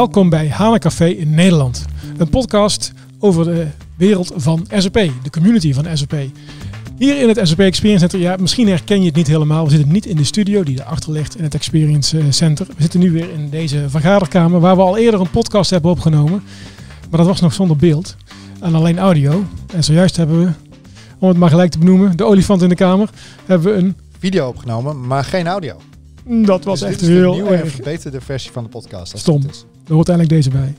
Welkom bij Hana Café in Nederland. Een podcast over de wereld van SAP, de community van SAP. Hier in het SAP Experience Center, ja, misschien herken je het niet helemaal. We zitten niet in de studio die erachter ligt in het Experience eh, Center. We zitten nu weer in deze vergaderkamer waar we al eerder een podcast hebben opgenomen. Maar dat was nog zonder beeld en alleen audio. En zojuist hebben we, om het maar gelijk te benoemen, de olifant in de kamer, hebben we een... Video opgenomen, maar geen audio. Dat was Dus echt heel nieuwe en erg. verbeterde versie van de podcast. Stom. Het. Er hoort eindelijk deze bij.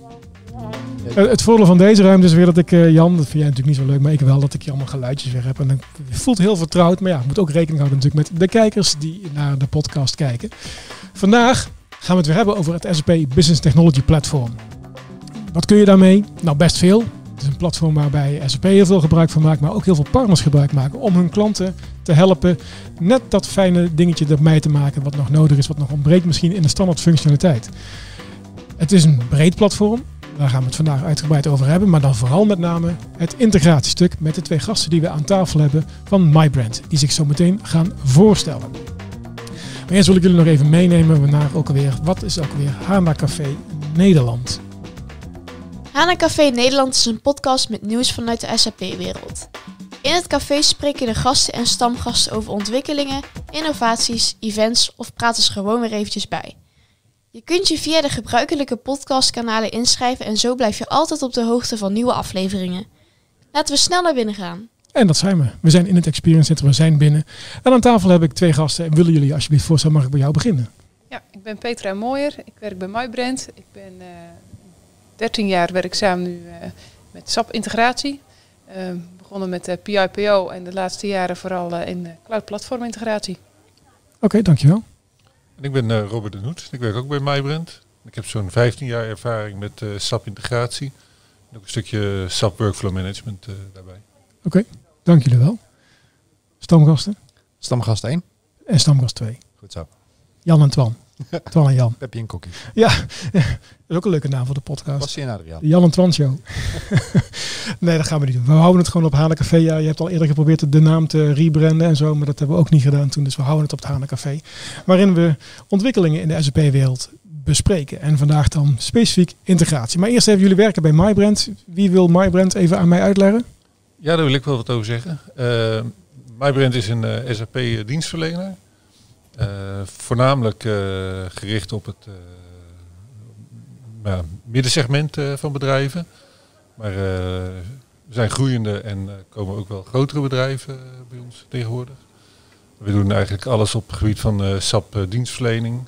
Het voordeel van deze ruimte is weer dat ik, eh, Jan, dat vind jij natuurlijk niet zo leuk, maar ik wel, dat ik hier allemaal geluidjes weer heb. En je voelt heel vertrouwd, maar ja, moet ook rekening houden natuurlijk met de kijkers die naar de podcast kijken. Vandaag gaan we het weer hebben over het SAP Business Technology Platform. Wat kun je daarmee? Nou, best veel. Het is een platform waarbij SAP heel veel gebruik van maakt, maar ook heel veel partners gebruik maken om hun klanten te helpen net dat fijne dingetje erbij te maken wat nog nodig is, wat nog ontbreekt misschien in de standaard functionaliteit. Het is een breed platform. Daar gaan we het vandaag uitgebreid over hebben. Maar dan vooral met name het integratiestuk met de twee gasten die we aan tafel hebben van MyBrand. Die zich zo meteen gaan voorstellen. Maar eerst wil ik jullie nog even meenemen naar ook alweer, wat is ook weer Hana Café Nederland. Hana Café Nederland is een podcast met nieuws vanuit de SAP-wereld. In het café spreken de gasten en stamgasten over ontwikkelingen, innovaties, events of praten ze gewoon weer eventjes bij. Je kunt je via de gebruikelijke podcastkanalen inschrijven en zo blijf je altijd op de hoogte van nieuwe afleveringen. Laten we snel naar binnen gaan. En dat zijn we. We zijn in het Experience Center, we zijn binnen. En aan tafel heb ik twee gasten. En willen jullie alsjeblieft voorstellen, mag ik bij jou beginnen? Ja, ik ben Petra Mooier. Ik werk bij MyBrand. Ik ben eh 13 jaar werkzaam nu eh, met SAP-integratie. Eh, begonnen met eh, PIPO en de laatste jaren vooral eh, in eh, cloud platform integratie. Oké, dankjewel. En ik ben eh, Robert de Noet. Ik werk ook bij MyBrand. Ik heb zo'n 15 jaar ervaring met eh, SAP integratie. En ook een stukje SAP workflow management eh, daarbij. Oké, dank jullie wel. Stamgasten Stamgast 1. en stamgast 2. Goed zo. Jan en Twan. Twan en Jan. Pepje en Cookie. Ja, dat is ook een leuke naam voor de podcast. Bassie en Adriaan. De Jan en Twan Show. nee, dat gaan we niet doen. We houden het gewoon op Hana Café. Ja, je hebt al eerder geprobeerd de naam te rebranden en zo, maar dat hebben we ook niet gedaan toen. Dus we houden het op het Hana Café. Waarin we ontwikkelingen in de SAP-wereld bespreken. En vandaag dan specifiek integratie. Maar eerst even jullie werken bij MyBrand. Wie wil MyBrand even aan mij uitleggen? Ja, daar wil ik wel wat over zeggen. Eh MyBrand is een eh, SAP dienstverlener. Eh, voornamelijk eh, gericht op het eh, ja, middensegment eh, van bedrijven. Maar eh, we zijn groeiende en eh, komen ook wel grotere bedrijven eh, bij ons tegenwoordig. We doen eigenlijk alles op het gebied van eh, SAP eh, dienstverlening.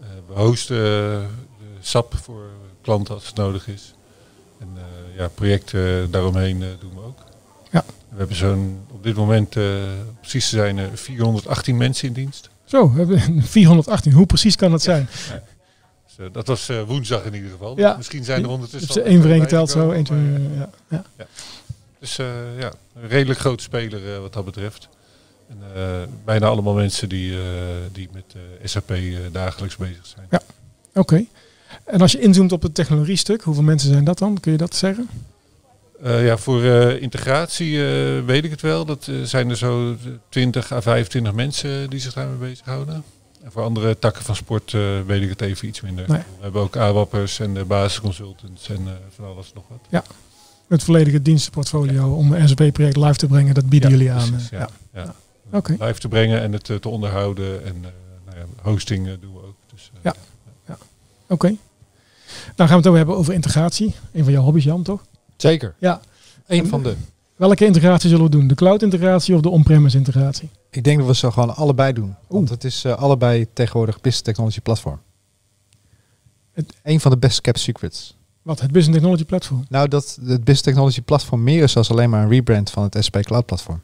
Eh, we hosten eh, de SAP voor klanten als het nodig is. En eh, ja, projecten daaromheen eh, doen we ook. Ja. We hebben zo'n, op dit moment, eh, precies te zijn, eh, 418 mensen in dienst. Zo, we hebben 418. Hoe precies kan dat zijn? Dus, dat was eh, woensdag in ieder geval. Ja. Misschien zijn er ondertussen al één voor één geteld zo? Maar, eh, ja. ja. Dus eh, ja, een redelijk grote speler eh, wat dat betreft. En, bijna allemaal mensen die, die met SAP dagelijks bezig zijn. Ja. Oké. En als je inzoomt op het technologie-stuk, hoeveel mensen zijn dat dan? Kun je dat zeggen? Eh, ja, voor eh, integratie eh, weet ik het wel. Dat zijn er zo 20 à 25 mensen die zich daarmee bezighouden. En voor andere takken van sport weet ik het even iets minder. Nee. We hebben ook AWAP'ers en de basisconsultants en van alles nog wat. Het volledige dienstenportfolio om een SAP-project live te brengen, dat bieden Ja, jullie aan. precies, ja. ja. ja. Oké. Live te brengen en het te onderhouden. En nou ja, hosting doen we ook. Dus, Ja. Oké. Dan gaan we het ook hebben over integratie. Een van jouw hobby's, Jan, toch? Zeker. Ja. Eén van de. Welke integratie zullen we doen? De cloud-integratie of de on-premise integratie? Ik denk dat we ze gewoon allebei doen. Want het is eh, allebei tegenwoordig Business Technology Platform. Het- Een van de best kept secrets. Wat? Het Business Technology Platform. Nou, dat het Business Technology Platform meer is dan alleen maar een rebrand van het SAP Cloud Platform.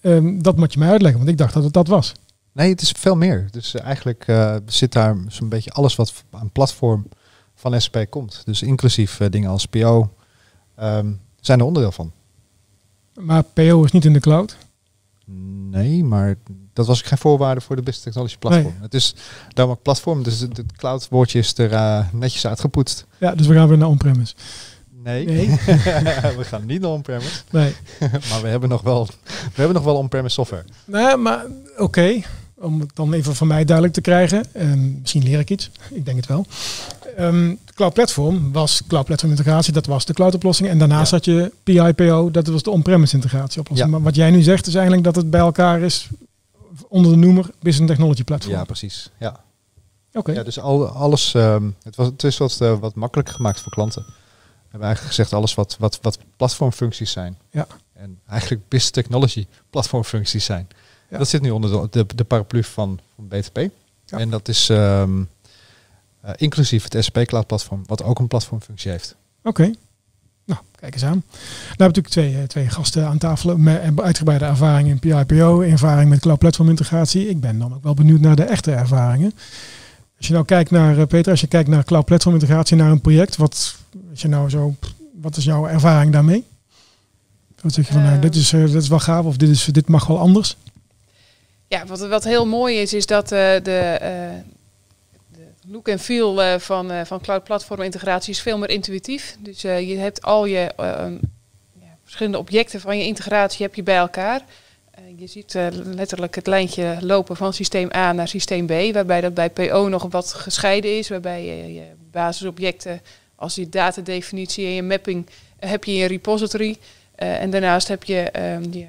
Ehm, dat moet je mij uitleggen, want ik dacht dat het dat was. Nee, het is veel meer. Dus eh, eigenlijk eh, zit daar zo'n beetje alles wat aan platform van SAP komt. Dus inclusief dingen als PO ehm, zijn er onderdeel van. Maar PO is niet in de cloud. Nee, maar dat was ook geen voorwaarde voor de Business Technology Platform. Het is daarom ook platform, dus het, cloud woordje is er eh, netjes uitgepoetst. Ja, dus we gaan weer naar on-premise. Nee, Nee. we gaan niet naar on-premise, Nee. maar we hebben nog wel, we hebben nog wel on-premise software. Nee, maar oké. om het dan even van mij duidelijk te krijgen. En misschien leer ik iets, ik denk het wel. Ehm, cloud Platform was Cloud Platform integratie, dat was de cloud oplossing. En daarnaast Ja. had je PIPO, dat was de on-premise integratie oplossing. Ja. Maar wat jij nu zegt is eigenlijk dat het bij elkaar is onder de noemer Business Technology Platform. Ja, precies. Ja. Oké, Ja, dus al, alles, ehm, het, was, het is wat, eh, wat makkelijker gemaakt voor klanten. We hebben eigenlijk gezegd alles wat, wat, wat platformfuncties zijn. Ja. En eigenlijk business technology platformfuncties zijn. Ja. Dat zit nu onder de, de, de paraplu van, van BTP. Ja. En dat is ehm, eh, inclusief het SP Cloud platform, wat ook een platformfunctie heeft. Oké. Nou, kijk eens aan. Nou hebben we natuurlijk twee, eh, twee gasten aan tafel met uitgebreide ervaring in PIPO, ervaring met cloud platform integratie. Ik ben dan ook wel benieuwd naar de echte ervaringen. Als je nou kijkt naar, eh, Peter, als je kijkt naar cloud platform integratie, naar een project, wat, als je nou zo, wat is jouw ervaring daarmee? Wat zeg je van, nou, Eh, dit, is, eh, dit is wel gaaf of dit, is, dit mag wel anders? Ja, wat, wat heel mooi is, is dat eh, de, eh, de look en feel eh, van, eh, van cloud platform integratie is veel meer intuïtief. Dus eh, je hebt al je eh, ja, verschillende objecten van je integratie heb je bij elkaar. Je ziet letterlijk het lijntje lopen van systeem A naar systeem B, waarbij dat bij PO nog wat gescheiden is, waarbij je, je basisobjecten als je datadefinitie en je mapping heb je in je repository. En daarnaast heb je ehm, je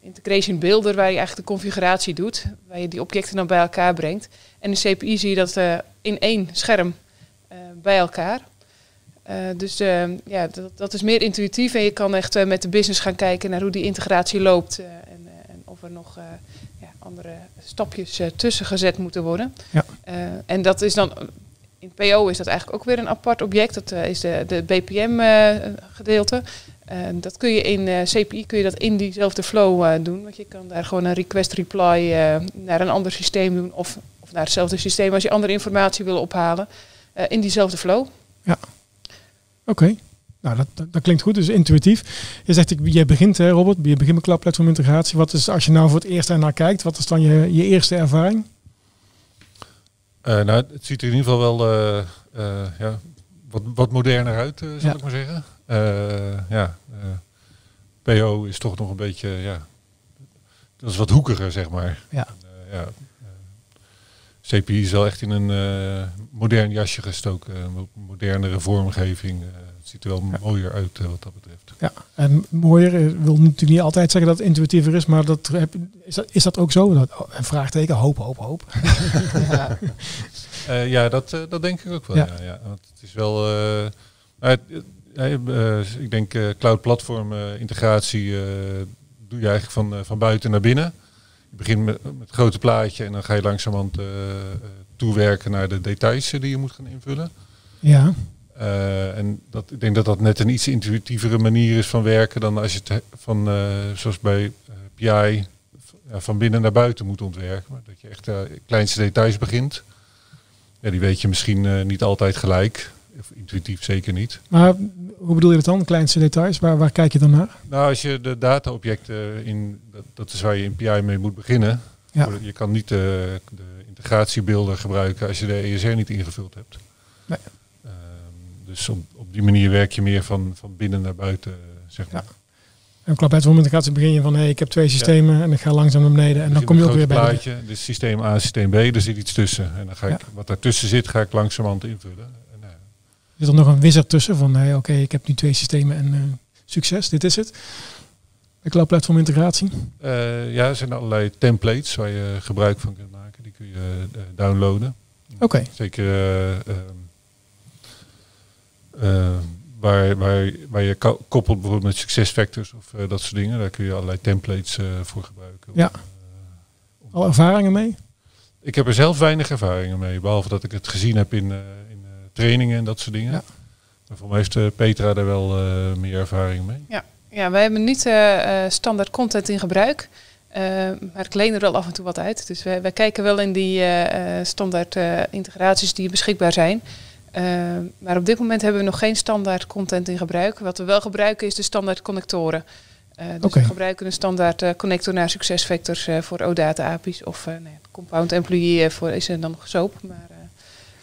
integration builder waar je eigenlijk de configuratie doet, waar je die objecten dan bij elkaar brengt. En in CPI zie je dat eh, in één scherm eh, bij elkaar. Eh, dus eh, ja, dat, dat is meer intuïtief en je kan echt met de business gaan kijken naar hoe die integratie loopt en, en of er nog ja, andere stapjes tussen gezet moeten worden. Ja. En dat is dan in PO is dat eigenlijk ook weer een apart object. Dat is de, de BPM-gedeelte. Eh, dat kun je in CPI kun je dat in diezelfde flow doen. Want je kan daar gewoon een request reply naar een ander systeem doen. Of, of naar hetzelfde systeem als je andere informatie wil ophalen. eh, in diezelfde flow. Oké. Nou, dat, dat, dat klinkt goed, dus intuïtief. Je zegt, ik, je begint, hè, Robert, je begint met cloud platform integratie. Wat is, als je nou voor het eerst naar kijkt, wat is dan je, je eerste ervaring? Eh, nou, het ziet er in ieder geval wel eh, eh, ja, wat, wat moderner uit, eh, zal Ja. ik maar zeggen. Eh, ja, eh, PO is toch nog een beetje, ja, dat is wat hoekiger, zeg maar. Ja. Eh, ja, CPI is wel echt in een eh, modern jasje gestoken, een mo- modernere vormgeving. eh, het ziet er wel Ja. mooier uit eh, wat dat betreft. Ja, en mooier eh, wil natuurlijk niet altijd zeggen dat het intuïtiever is, maar dat heb, is, dat, is dat ook zo? Dat, oh, een vraagteken, hoop, hoop, hoop. Eh, ja, dat, eh, dat denk ik ook wel. Ja. Ja. Ja, Want het is wel. eh, nou, het- eh, eh, ik denk eh, cloud platform eh, integratie eh, doe je eigenlijk van, eh, van buiten naar binnen. Je begint met, met het grote plaatje en dan ga je langzamerhand eh, toewerken naar de details die je moet gaan invullen. Ja, Eh, en dat, ik denk dat dat net een iets intuïtievere manier is van werken dan als je het he- van, eh, zoals bij eh, PI, van binnen naar buiten moet ontwerpen. Maar dat je echt uh, kleinste details begint. Ja, die weet je misschien niet altijd gelijk. Of intuïtief zeker niet. maar hoe bedoel je dat dan? Kleinste details, waar, waar kijk je dan naar? Nou, als je de dataobjecten in, dat, dat is waar je in PI mee moet beginnen. Ja. Je kan niet de, de integratiebeelden gebruiken als je de ESR niet ingevuld hebt. Nee. Ehm, dus op, op die manier werk je meer van, van binnen naar buiten, eh, zeg maar. En cloud platform integratie begin je van, hey, ik heb twee systemen en ik ga langzaam naar beneden en dan kom je ook weer bij plaatje, dus systeem A, systeem B, er zit iets tussen. En dan ga ik, Ja. wat daartussen zit, ga ik langzamerhand invullen. Zit er nog een wizard tussen van, hey, oké, ik heb nu twee systemen en eh, succes, dit is het. De cloud platform integratie. eh, ja, er zijn allerlei templates waar je gebruik van kunt maken. Die kun je eh, downloaden. Oké, Zeker eh, ehm, eh, waar, waar, waar je ko- koppelt bijvoorbeeld met succesfactors of dat soort dingen. Daar kun je allerlei templates voor gebruiken. Ja. Om, al ervaringen mee? Ik heb er zelf weinig ervaringen mee, behalve dat ik het gezien heb in, in trainingen en dat soort dingen. Ja. Maar voor mij heeft eh, Petra daar wel eh, meer ervaring mee. Ja, wij hebben niet eh, eh, standaard content in gebruik. maar ik leen er wel af en toe wat uit. Dus wij, wij kijken wel in die eh, eh, standaard eh, integraties die beschikbaar zijn. Maar op dit moment hebben we nog geen standaard content in gebruik. Wat we wel gebruiken is de standaard connectoren. Eh, dus Oké. we gebruiken een standaard eh, connector naar SuccessFactors eh, voor OData API's. Of eh, nee, Compound Employee voor is er dan nog SOAP. Maar,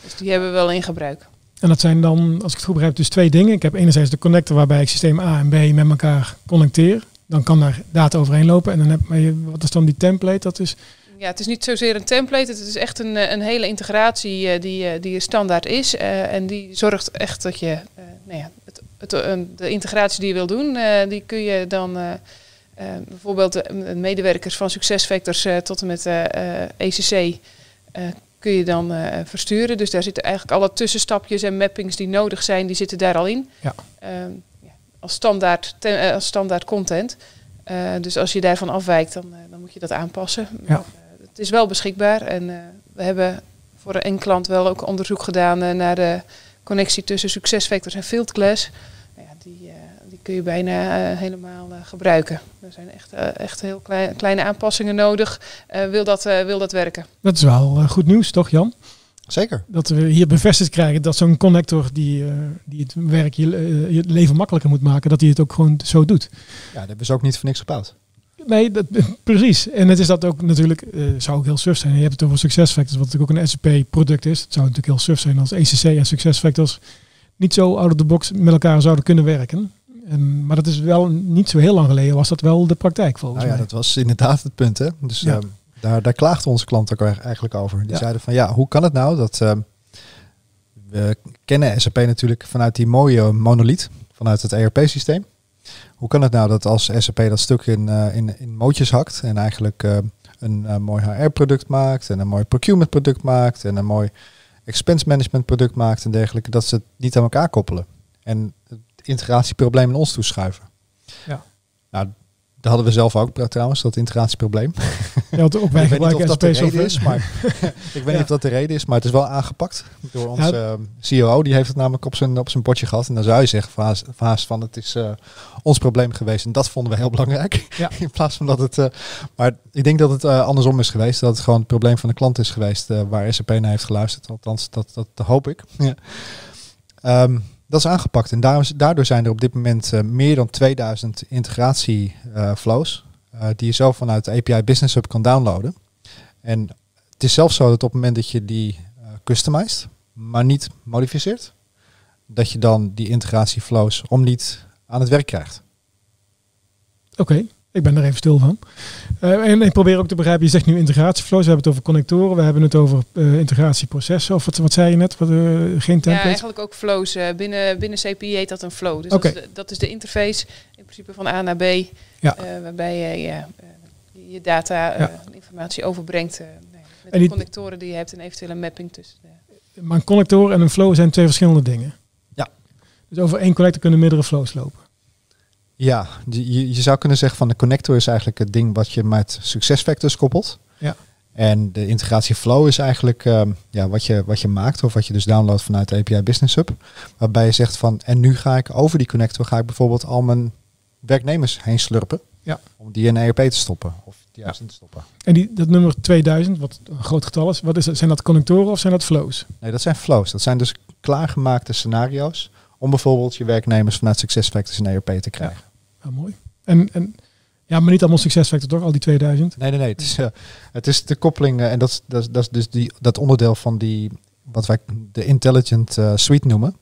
dus die hebben we wel in gebruik. En dat zijn dan, als ik het goed begrijp, dus twee dingen. Ik heb enerzijds de connector waarbij ik systeem A en B met elkaar connecteer. Dan kan daar data overheen lopen. En dan heb je, wat is dan die template? Dat is Ja, het is niet zozeer een template. Het is echt een, eh, een hele integratie uh, die, uh, die standaard is. en die zorgt echt dat je nou ja, het, het, de integratie die je wil doen, die kun je dan bijvoorbeeld de medewerkers van SuccesFactors tot en met ECC kun je dan versturen. Dus daar zitten eigenlijk alle tussenstapjes en mappings die nodig zijn, die zitten daar al in. Ja. Ehm, ja, als, standaard, als standaard content. dus als je daarvan afwijkt, dan, dan moet je dat aanpassen. Ja het is wel beschikbaar en we hebben voor een klant wel ook onderzoek gedaan naar de connectie tussen succesfactors en fieldglass. Nou ja, die kun je bijna helemaal gebruiken. Er zijn echt, echt heel klein, kleine aanpassingen nodig. wil, dat, wil dat werken? Dat is wel goed nieuws, toch Jan? Zeker. Dat we hier bevestigd krijgen dat zo'n connector die, die het werk je, je leven makkelijker moet maken, dat hij het ook gewoon zo doet. Ja, dat hebben ze ook niet voor niks gebouwd. Nee, dat, precies. En het is dat ook natuurlijk, uh, zou ook heel suf zijn. Je hebt het over SuccessFactors, wat natuurlijk ook een SAP-product is. Het zou natuurlijk heel suf zijn als ECC en SuccessFactors niet zo out of the box met elkaar zouden kunnen werken. En, maar dat is wel niet zo heel lang geleden, was dat wel de praktijk volgens nou ja, mij. dat was inderdaad het punt. Hè? Dus ja. um, daar, daar klaagde onze klant ook eigenlijk over. Die ja. zeiden van ja, hoe kan het nou dat um, we kennen SAP natuurlijk vanuit die mooie monolith, vanuit het ERP-systeem. Hoe kan het nou dat als SAP dat stuk in, uh, in, in mootjes hakt en eigenlijk uh, een uh, mooi HR-product maakt en een mooi procurement-product maakt en een mooi expense management-product maakt en dergelijke, dat ze het niet aan elkaar koppelen en integratieprobleem in ons toeschuiven? Ja. Nou, dat hadden we zelf ook trouwens, dat integratieprobleem. Ja, ook wij ik weet niet of dat de reden is, maar ik weet niet of dat de reden is, maar het is wel aangepakt door onze ja. CEO. Die heeft het namelijk op zijn, op zijn bordje gehad. En dan zou je zeggen van haast van het is uh, ons probleem geweest. En dat vonden we heel belangrijk. Ja. In plaats van dat het... Uh, maar ik denk dat het uh, andersom is geweest. Dat het gewoon het probleem van de klant is geweest waar SAP naar heeft geluisterd. Althans, dat, dat, dat hoop ik. Ja. Um, dat is aangepakt. En daardoor zijn er op dit moment uh, meer dan 2000 integratieflows. Uh, die je zo vanuit de API Business Hub kan downloaden. En het is zelfs zo dat op het moment dat je die uh, customized, maar niet modificeert, dat je dan die integratieflows om niet aan het werk krijgt. Oké. Ik ben er even stil van. Uh, en ik probeer ook te begrijpen, je zegt nu integratieflows, we hebben het over connectoren, we hebben het over uh, integratieprocessen, of wat, wat zei je net? Wat, uh, geen template? Ja, eigenlijk ook flows. binnen, binnen CPI heet dat een flow. Dus okay. dat, is de, dat is de interface in principe van A naar B, ja. waarbij je ja, je data ja. informatie overbrengt met en de connectoren die je hebt en eventueel een mapping tussen. De... Maar een connector en een flow zijn twee verschillende dingen? Ja. Dus over één connector kunnen meerdere flows lopen? Ja, je, je zou kunnen zeggen van de connector is eigenlijk het ding wat je met SuccessFactors koppelt. Ja. En de integratie flow is eigenlijk um, ja, wat, je, wat je maakt of wat je dus downloadt vanuit de API Business Hub. Waarbij je zegt van en nu ga ik over die connector ga ik bijvoorbeeld al mijn werknemers heen slurpen. Ja. Om die in ERP te stoppen of juist ja. in te stoppen. En die, dat nummer 2000, wat een groot getal is, wat is dat, zijn dat connectoren of zijn dat flows? Nee, dat zijn flows. Dat zijn dus klaargemaakte scenario's om bijvoorbeeld je werknemers vanuit SuccessFactors in ERP te krijgen. Ja. Mooi. En, en ja, maar niet allemaal succesfactor toch, al die 2000? Nee, nee, nee. Het is, uh, het is de koppeling uh, en dat, dat, dat is dus die, dat onderdeel van die, wat wij de Intelligent uh, Suite noemen.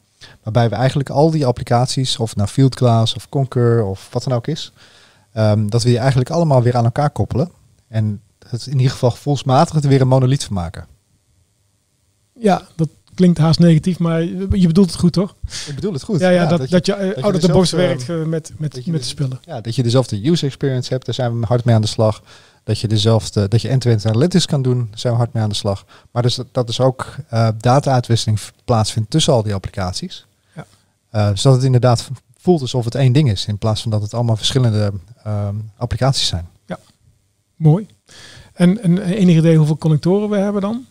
Waarbij we eigenlijk al die applicaties, of nou Fieldglass of Concur of wat dan ook is, um, dat we die eigenlijk allemaal weer aan elkaar koppelen. En het in ieder geval gevoelsmatig het weer een monolith van maken. Ja, dat, klinkt haast negatief, maar je bedoelt het goed, toch? Ik bedoel het goed. Ja, ja, ja dat, dat, je, dat je uh, out of the box werkt uh, met, met, met de spullen. Ja, dat je dezelfde user experience hebt, daar zijn we hard mee aan de slag. Dat je dezelfde, dat je end-to-end analytics kan doen, daar zijn we hard mee aan de slag. Maar dus dat, is ook uh, data-uitwisseling plaatsvindt tussen al die applicaties. Ja. Uh, zodat het inderdaad voelt alsof het één ding is, in plaats van dat het allemaal verschillende um, applicaties zijn. Ja, mooi. En, en enig idee hoeveel connectoren we hebben dan?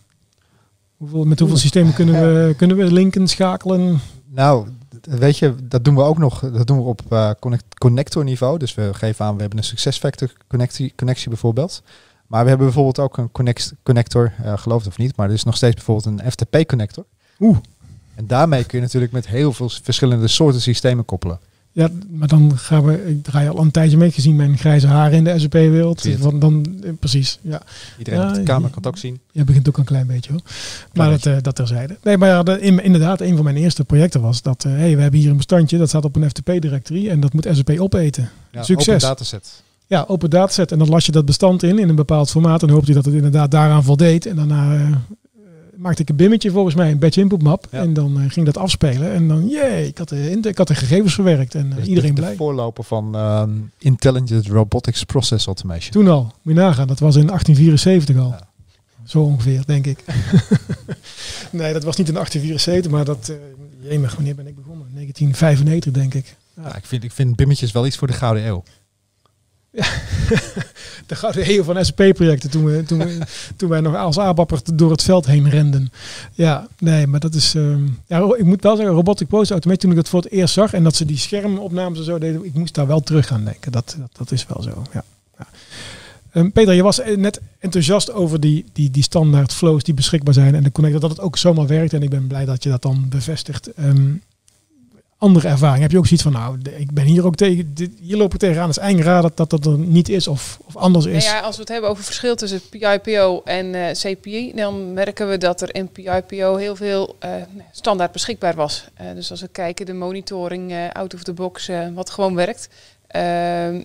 Hoeveel, met hoeveel systemen kunnen we, kunnen we linken, schakelen? Nou, weet je, dat doen we ook nog. Dat doen we op uh, connect, connector niveau. Dus we geven aan, we hebben een SuccessFactor connectie, connectie bijvoorbeeld. Maar we hebben bijvoorbeeld ook een connect, connector, uh, geloof het of niet, maar er is nog steeds bijvoorbeeld een FTP connector. Oeh. En daarmee kun je natuurlijk met heel veel verschillende soorten systemen koppelen. Ja, maar dan gaan we, ik draai al een tijdje mee gezien mijn grijze haren in de SAP-wereld. Dan, dan, precies, ja. Iedereen ja, op de kamer kan het ook zien. Je begint ook een klein beetje hoor. Maar dat, uh, dat terzijde. Nee, maar ja, de, in, inderdaad, een van mijn eerste projecten was dat, uh, hey, we hebben hier een bestandje, dat staat op een FTP-directory en dat moet SAP opeten. Ja, Succes. dataset. ja, open dataset. En dan las je dat bestand in, in een bepaald formaat. En hoopte je dat het inderdaad daaraan voldeed. En daarna eh, maakte ik een bimmetje volgens mij, een batch input map. Ja. En dan eh, ging dat afspelen. En dan, jee, ik had de, in- ik had de gegevens verwerkt. En eh, Dus iedereen de, de blij. voorloper van ehm, Intelligent Robotics Process Automation. Toen al, moet je nagaan. Dat was in 1874 al. Ja. Zo ongeveer, denk ik. nee, dat was niet in 1874, maar dat... Jemig, wanneer ben ik begonnen? 1995, denk ik. Ja, ik, vind, ik vind bimmetjes wel iets voor de Gouden Eeuw. de gouden eeuw van SP-projecten toen, we, toen, toen wij nog als aapapper door het veld heen renden. Ja, nee, maar dat is... ehm, ja, ik moet wel zeggen, Robotic Process Automation, toen ik dat voor het eerst zag en dat ze die schermopnames en zo deden, ik moest daar wel terug aan denken. Dat, dat, is wel zo, ja. ja. Ehm, Peter, je was eh, net enthousiast over die, die, die standaard flows die beschikbaar zijn en de connector, dat het ook zomaar werkt en ik ben blij dat je dat dan bevestigt. Ehm, andere ervaring? Heb je ook zoiets van, nou, ik ben hier ook tegen, dit, hier lopen tegenaan, is eigenlijk raar dat dat, dat er niet is of, of anders is. Nou ja, als we het hebben over verschil tussen PIPO en eh, CPI, dan merken we dat er in PIPO heel veel eh, standaard beschikbaar was. Eh, dus als we kijken, de monitoring out of the box, wat gewoon werkt,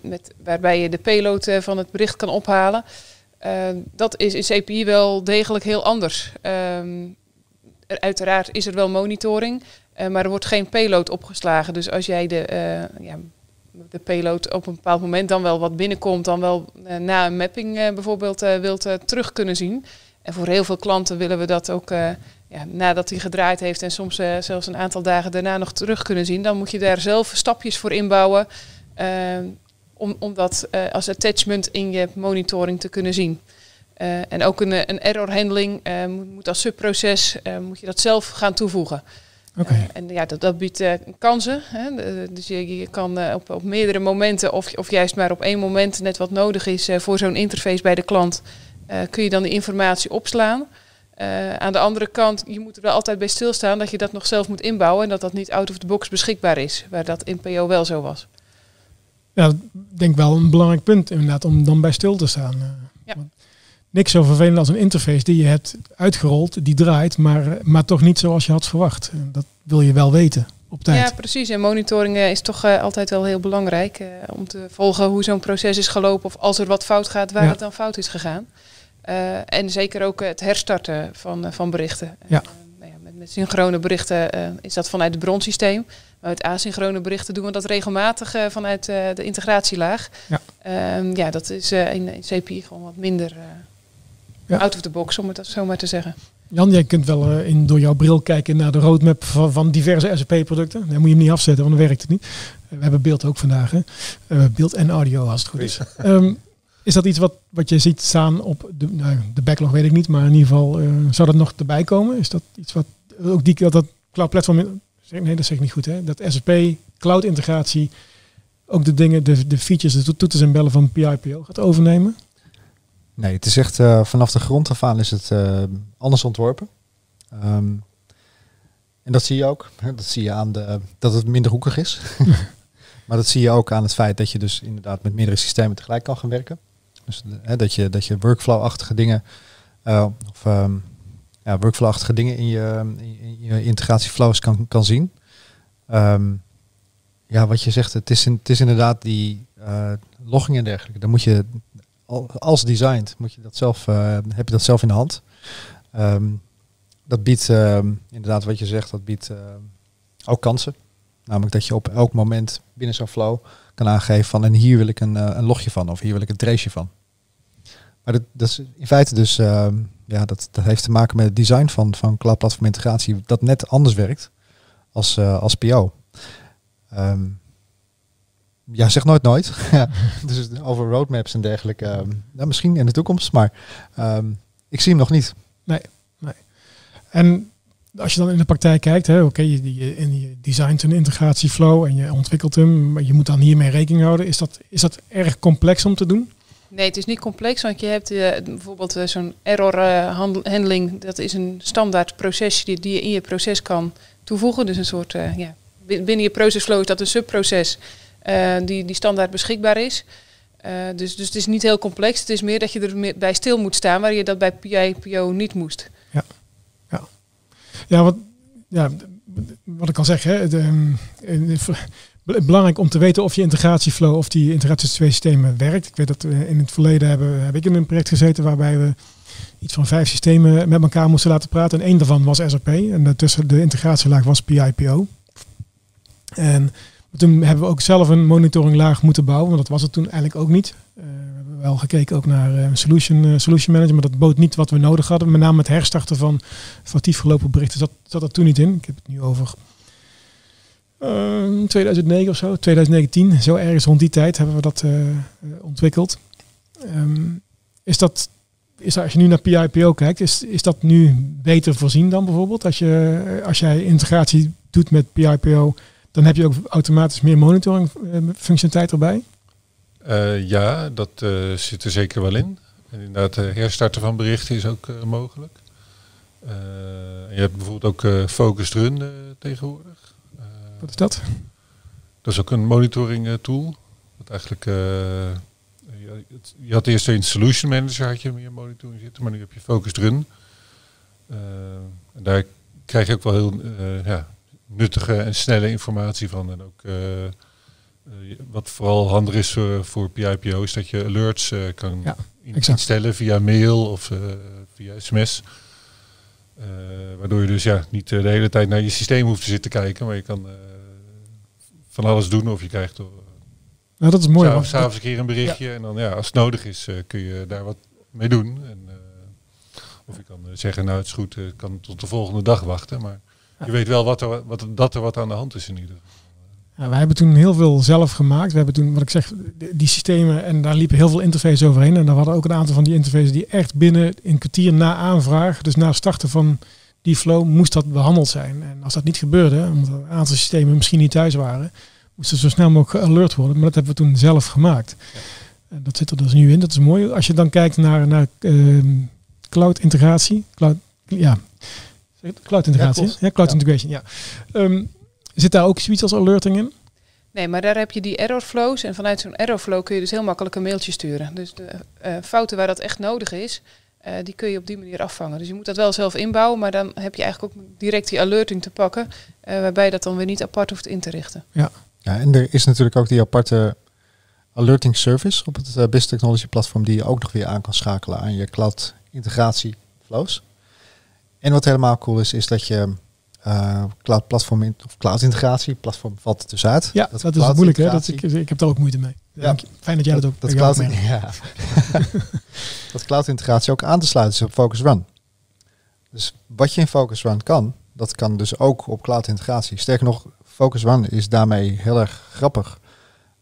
met, waarbij je de payload van het bericht kan ophalen. dat is in CPI wel degelijk heel anders. Ehm, er, uiteraard is er wel monitoring, eh, maar er wordt geen payload opgeslagen. Dus als jij de, eh, ja, de payload op een bepaald moment dan wel wat binnenkomt, dan wel eh, na een mapping bijvoorbeeld wilt terug kunnen zien. En voor heel veel klanten willen we dat ook ja, nadat hij gedraaid heeft en soms zelfs een aantal dagen daarna nog terug kunnen zien. Dan moet je daar zelf stapjes voor inbouwen om, dat als attachment in je monitoring te kunnen zien. En ook een, een error handling moet, moet als subproces moet je dat zelf gaan toevoegen. Eh, en ja, dat, dat biedt eh, kansen. Hè? De- dus je, je kan eh, op, op meerdere momenten, of, of juist maar op één moment net wat nodig is voor zo'n interface bij de klant, kun je dan die informatie opslaan. Aan de andere kant, je moet er wel altijd bij stilstaan dat je dat nog zelf moet inbouwen en dat dat niet out of the box beschikbaar is, waar dat in PO wel zo was. Ja, ik denk wel een belangrijk punt inderdaad om dan bij stil te staan. Ja. Want Niks zo vervelend als een interface die je hebt uitgerold, die draait, maar, maar toch niet zoals je had verwacht. Dat wil je wel weten op tijd. Ja, precies. En monitoring eh, is toch eh, altijd wel heel belangrijk eh, om te volgen hoe zo'n proces is gelopen of als er wat fout gaat, waar Ja. het dan fout is gegaan. En zeker ook het herstarten van, van berichten. Ja. Nou ja, met, met synchrone berichten is dat vanuit het bronsysteem. Maar met asynchrone berichten doen we dat regelmatig vanuit de integratielaag. Ja. Ehm, ja, dat is in, in CPI gewoon wat minder Ja. out of the box, om het zo maar te zeggen. Jan, jij kunt wel eh, in, door jouw bril kijken naar de roadmap van, van diverse SAP-producten. Dan moet je hem niet afzetten, want dan werkt het niet. Eh, we hebben beeld ook vandaag. Hè? Eh, beeld en audio, als het goed is. Ehm, is dat iets wat, wat je ziet staan op de, nou, de backlog, weet ik niet. Maar in ieder geval, eh, zou dat nog erbij komen? Is dat iets wat, ook die, dat, dat cloud platform, nee dat zeg ik niet goed hè. Dat SAP, cloud integratie, ook de dingen, de, de features, de to- toeters en bellen van PIPO gaat overnemen? Nee, het is echt eh, vanaf de grond af aan is het eh, anders ontworpen. Ehm, en dat zie je ook. Dat zie je aan de, dat het minder hoekig is. maar dat zie je ook aan het feit dat je dus inderdaad met meerdere systemen tegelijk kan gaan werken. Dus hè, dat je, dat je workflow-achtige dingen eh, of ehm, ja, workflow-achtige dingen in je, in, je integratieflows kan, kan zien. Ehm, ja, wat je zegt, het is, in- het is inderdaad die eh logging en dergelijke. Dan moet je als designed moet je dat zelf, eh, heb je dat zelf in de hand. Ehm, dat biedt ehm, inderdaad wat je zegt, dat biedt ehm, ook kansen. Namelijk dat je op elk moment binnen zo'n flow kan aangeven van en hier wil ik een, eh, een logje van of hier wil ik een traceje van. Maar dat, dat is in feite dus, ehm, ja, dat, dat heeft te maken met het design van, van cloud platform integratie dat net anders werkt als, eh, als PO. Ja, zeg nooit nooit. Ja, dus over roadmaps en dergelijke. ja, misschien in de toekomst, maar ehm, ik zie hem nog niet. En als je dan in de praktijk kijkt, hè, oké, je, je, designt een integratieflow en je ontwikkelt hem, maar je moet dan hiermee rekening houden. Is dat, is dat erg complex om te doen? Nee, het is niet complex, want je hebt eh, bijvoorbeeld eh, zo'n error eh, handling. Dat is een standaard proces die, die je in je proces kan toevoegen. Dus een soort, eh, ja, bin- binnen je procesflow is dat een subproces die, die standaard beschikbaar is. Eh, dus, dus het is niet heel complex. Het is meer dat je er bij stil moet staan, waar je dat bij PIPO niet moest. Ja, wat, ja, wat ik al zeg, ehm, Belangrijk om te weten of je integratieflow of die integratie tussen twee systemen werkt. Ik weet dat we in het verleden hebben, heb ik in een project gezeten waarbij we iets van vijf systemen met elkaar moesten laten praten. En één daarvan was SAP. En daartussen de integratielaag was PIPO. En toen hebben we ook zelf een monitoringlaag moeten bouwen, want dat was het toen eigenlijk ook niet. Eh, we hebben wel gekeken ook naar eh, solution, eh, solution manager, maar dat bood niet wat we nodig hadden. Met name het herstarten van foutief gelopen berichten zat, zat er toen niet in. Ik heb het nu over eh, 2009 of zo, 2019, zo ergens rond die tijd hebben we dat ontwikkeld. Ehm, is dat, is dat, als je nu naar PIPO kijkt, is, is dat nu beter voorzien dan bijvoorbeeld? Als, je, als jij integratie doet met PIPO, dan heb je ook automatisch meer monitoring eh, functionaliteit erbij. Eh, ja, dat eh, zit er zeker wel in. En inderdaad, herstarten van berichten is ook mogelijk. Je hebt bijvoorbeeld ook Focused Run tegenwoordig. Wat is dat? dat is ook een monitoring tool. Dat eigenlijk, je, had eerst in Solution Manager had je meer monitoring zitten, maar nu heb je Focused Run. En daar krijg je ook wel heel ja, nuttige en snelle informatie van. En ook eh, eh, wat vooral handig is voor, voor PIPO is dat je alerts eh, kan Ja, instellen via mail of via sms. Waardoor je dus ja, niet de hele tijd naar je systeem hoeft te zitten kijken, maar je kan van alles doen of je krijgt uh, Nou, dat is mooi. s'avonds een keer een berichtje en dan ja, als het nodig is kun je daar wat mee doen. En, of je kan zeggen, nou het is goed, ik kan tot de volgende dag wachten, maar. Je weet wel wat er, wat, dat er wat aan de hand is in ieder geval. Ja, wij hebben toen heel veel zelf gemaakt. We hebben toen, wat ik zeg, die- systemen en daar liepen heel veel interfaces overheen. En daar hadden ook een aantal van die interfaces die echt binnen een kwartier na aanvraag, dus na starten van die flow, moest dat behandeld zijn. En als dat niet gebeurde, omdat een aantal systemen misschien niet thuis waren, moesten zo snel mogelijk gealert worden. Maar dat hebben we toen zelf gemaakt. En dat zit er dus nu in. Dat is mooi. Als je dan kijkt naar, naar ehm, cloud integratie, cloud, ja? Cloud integratie, Ja, ja, cloud Ja. integration, ja. Ehm, zit daar ook zoiets als alerting in? Nee, maar daar heb je die error flows. En vanuit zo'n error flow kun je dus heel makkelijk een mailtje sturen. Dus de eh, fouten waar dat echt nodig is, eh, die kun je op die manier afvangen. Dus je moet dat wel zelf inbouwen, maar dan heb je eigenlijk ook direct die alerting te pakken. eh, waarbij je dat dan weer niet apart hoeft in te richten. Ja, en er is natuurlijk ook die aparte alerting service op het Business Technology platform die je ook nog weer aan kan schakelen aan je cloud integratie flows. En wat helemaal cool is, is dat je eh, cloud platform in, of cloud integratie, platform valt er dus uit. Ja, dat, is moeilijk hè. Dat, ik, ik heb daar ook moeite mee. Ja. Fijn dat jij dat, ook dat ook ja. dat cloud integratie ook aan te sluiten is op Focus Run. Dus wat je in Focus Run kan, dat kan dus ook op cloud integratie. Sterker nog, Focus Run is daarmee heel erg grappig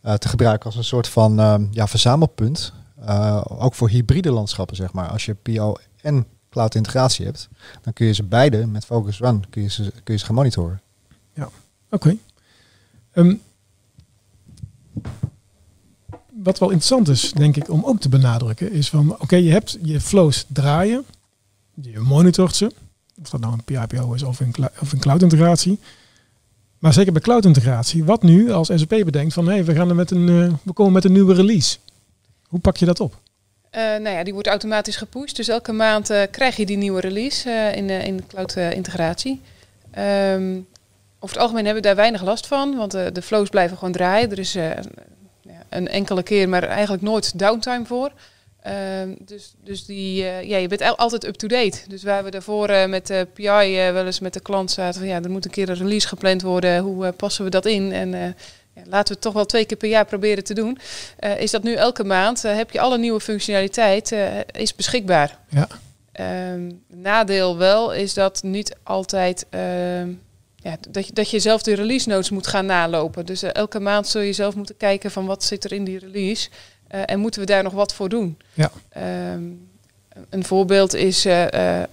eh, te gebruiken als een soort van ehm, ja, verzamelpunt. Eh, ook voor hybride landschappen, zeg maar. Als je PO en cloud integratie hebt, dan kun je ze beide met Focus Run kun je ze, kun je ze gaan monitoren. Oké. Ehm, wat wel interessant is, denk ik, om ook te benadrukken, is van, oké, je hebt je flows draaien, je monitort ze, of dat nou een PIPO is of een, of een cloud integratie. Maar zeker bij cloud integratie, wat nu als SAP bedenkt van, hé, hey, we gaan er met een, eh, we komen met een nieuwe release. Hoe pak je dat op? Eh, nou ja, die wordt automatisch gepusht. Dus elke maand eh, krijg je die nieuwe release eh, in, in de cloud integratie. Ehm, over het algemeen hebben we daar weinig last van, want de flows blijven gewoon draaien. Er is een enkele keer, maar eigenlijk nooit downtime voor. Ehm, dus dus die, ja, je bent al- altijd up-to-date. Dus waar we daarvoor met de PI wel eens met de klant zaten van ja, er moet een keer een release gepland worden. Hoe passen we dat in? En ja, laten we het toch wel twee keer per jaar proberen te doen. Eh, is dat nu elke maand, eh, heb je alle nieuwe functionaliteit, eh, is beschikbaar. Ja. Ehm, nadeel wel is dat niet altijd ehm, ja, dat, je, dat je zelf de release notes moet gaan nalopen. Dus elke maand zul je zelf moeten kijken van wat zit er in die release en moeten we daar nog wat voor doen. Ja. Ehm, een voorbeeld is, we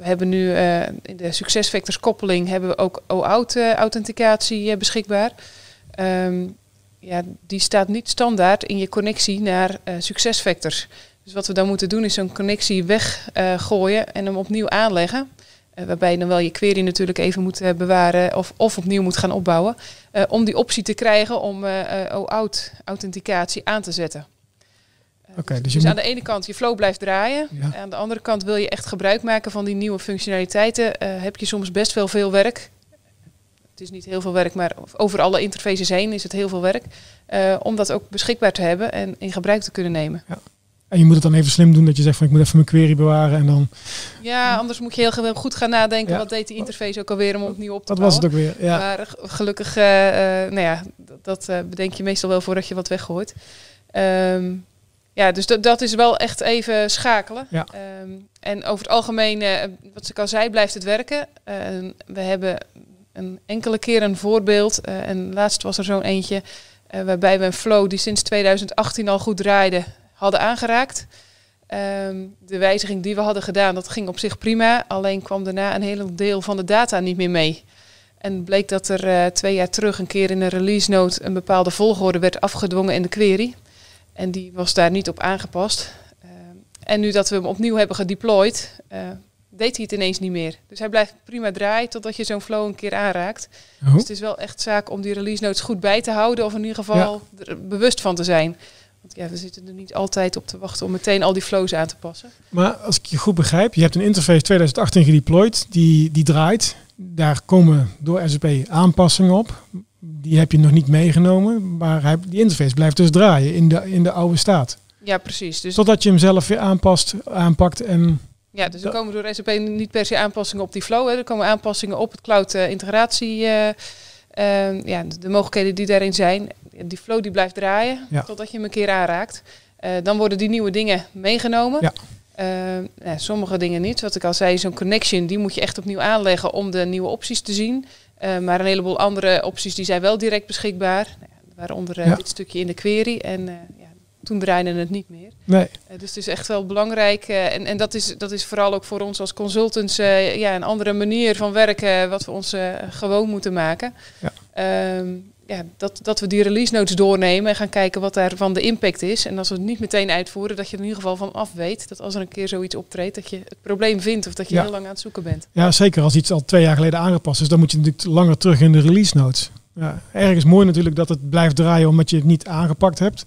hebben nu in de SuccessFactors koppeling hebben we ook OAuth eh, authenticatie beschikbaar. Ehm, ja, die staat niet standaard in je connectie naar eh SuccessFactors. Dus wat we dan moeten doen is zo'n connectie weggooien en hem opnieuw aanleggen. Eh, waarbij je dan wel je query natuurlijk even moet eh, bewaren of, of opnieuw moet gaan opbouwen. om die optie te krijgen om OAuth authenticatie aan te zetten. Oké, dus dus aan de ene kant je flow blijft draaien. Ja. Aan de andere kant wil je echt gebruik maken van die nieuwe functionaliteiten. heb je soms best wel veel werk. Is niet heel veel werk, maar over alle interfaces heen is het heel veel werk. eh, om dat ook beschikbaar te hebben en in gebruik te kunnen nemen. En je moet het dan even slim doen dat je zegt van ik moet even mijn query bewaren en dan, Ja, anders moet je heel goed gaan nadenken. Ja. wat deed die interface ook alweer om opnieuw op te dat was bouwen. het ook weer. Ja. Maar gelukkig, eh, eh, nou ja, dat, dat bedenk je meestal wel voordat je wat weggooit. Ehm, ja, dus dat, dat is wel echt even schakelen. Ja. Ehm, en over het algemeen, wat ik al zei, blijft het werken. Eh, we hebben een enkele keer een voorbeeld. eh, en laatst was er zo'n eentje eh, waarbij we een flow die sinds 2018 al goed draaide, hadden aangeraakt. Ehm, de wijziging die we hadden gedaan, dat ging op zich prima. Alleen kwam daarna een heel deel van de data niet meer mee. En bleek dat er eh, twee jaar terug een keer in een release note een bepaalde volgorde werd afgedwongen in de query. En die was daar niet op aangepast. Ehm, en nu dat we hem opnieuw hebben gedeployed, deed hij het ineens niet meer. Dus hij blijft prima draaien totdat je zo'n flow een keer aanraakt. Oh. Dus het is wel echt zaak om die release notes goed bij te houden. Of in ieder geval er bewust van te zijn. Want ja, we zitten er niet altijd op te wachten om meteen al die flows aan te passen. Maar als ik je goed begrijp, je hebt een interface 2018 gedeployed, die, die draait. Daar komen door SAP aanpassingen op. Die heb je nog niet meegenomen, maar hij, die interface blijft dus draaien in de, in de oude staat. Ja, precies. Dus Totdat je hem zelf weer aanpast, aanpakt en... Ja, dus er komen door SAP niet per se aanpassingen op die flow. Hè. Er komen aanpassingen op het cloud eh, integratie. eh, eh, ja, de, de mogelijkheden die daarin zijn. Die flow die blijft draaien Ja. totdat je hem een keer aanraakt. Eh, dan worden die nieuwe dingen meegenomen. Ja. Eh, ja, sommige dingen niet. Wat ik al zei, zo'n connection die moet je echt opnieuw aanleggen om de nieuwe opties te zien. Maar een heleboel andere opties die zijn wel direct beschikbaar. Nou waaronder Ja. dit stukje in de query. En toen draaide het niet meer. Nee, Eh, dus het is echt wel belangrijk. eh, en en dat, is, dat is vooral ook voor ons als consultants eh, ja, een andere manier van werken, wat we ons gewoon moeten maken. Ja. Ehm, ja, dat, dat we die release notes doornemen en gaan kijken wat daarvan de impact is. En als we het niet meteen uitvoeren, dat je er in ieder geval van af weet. Dat als er een keer zoiets optreedt, dat je het probleem vindt of dat je Ja. heel lang aan het zoeken bent. ja, zeker als iets al twee jaar geleden aangepast is, dan moet je natuurlijk langer terug in de release notes. Ja, ergens mooi natuurlijk dat het blijft draaien omdat je het niet aangepakt hebt.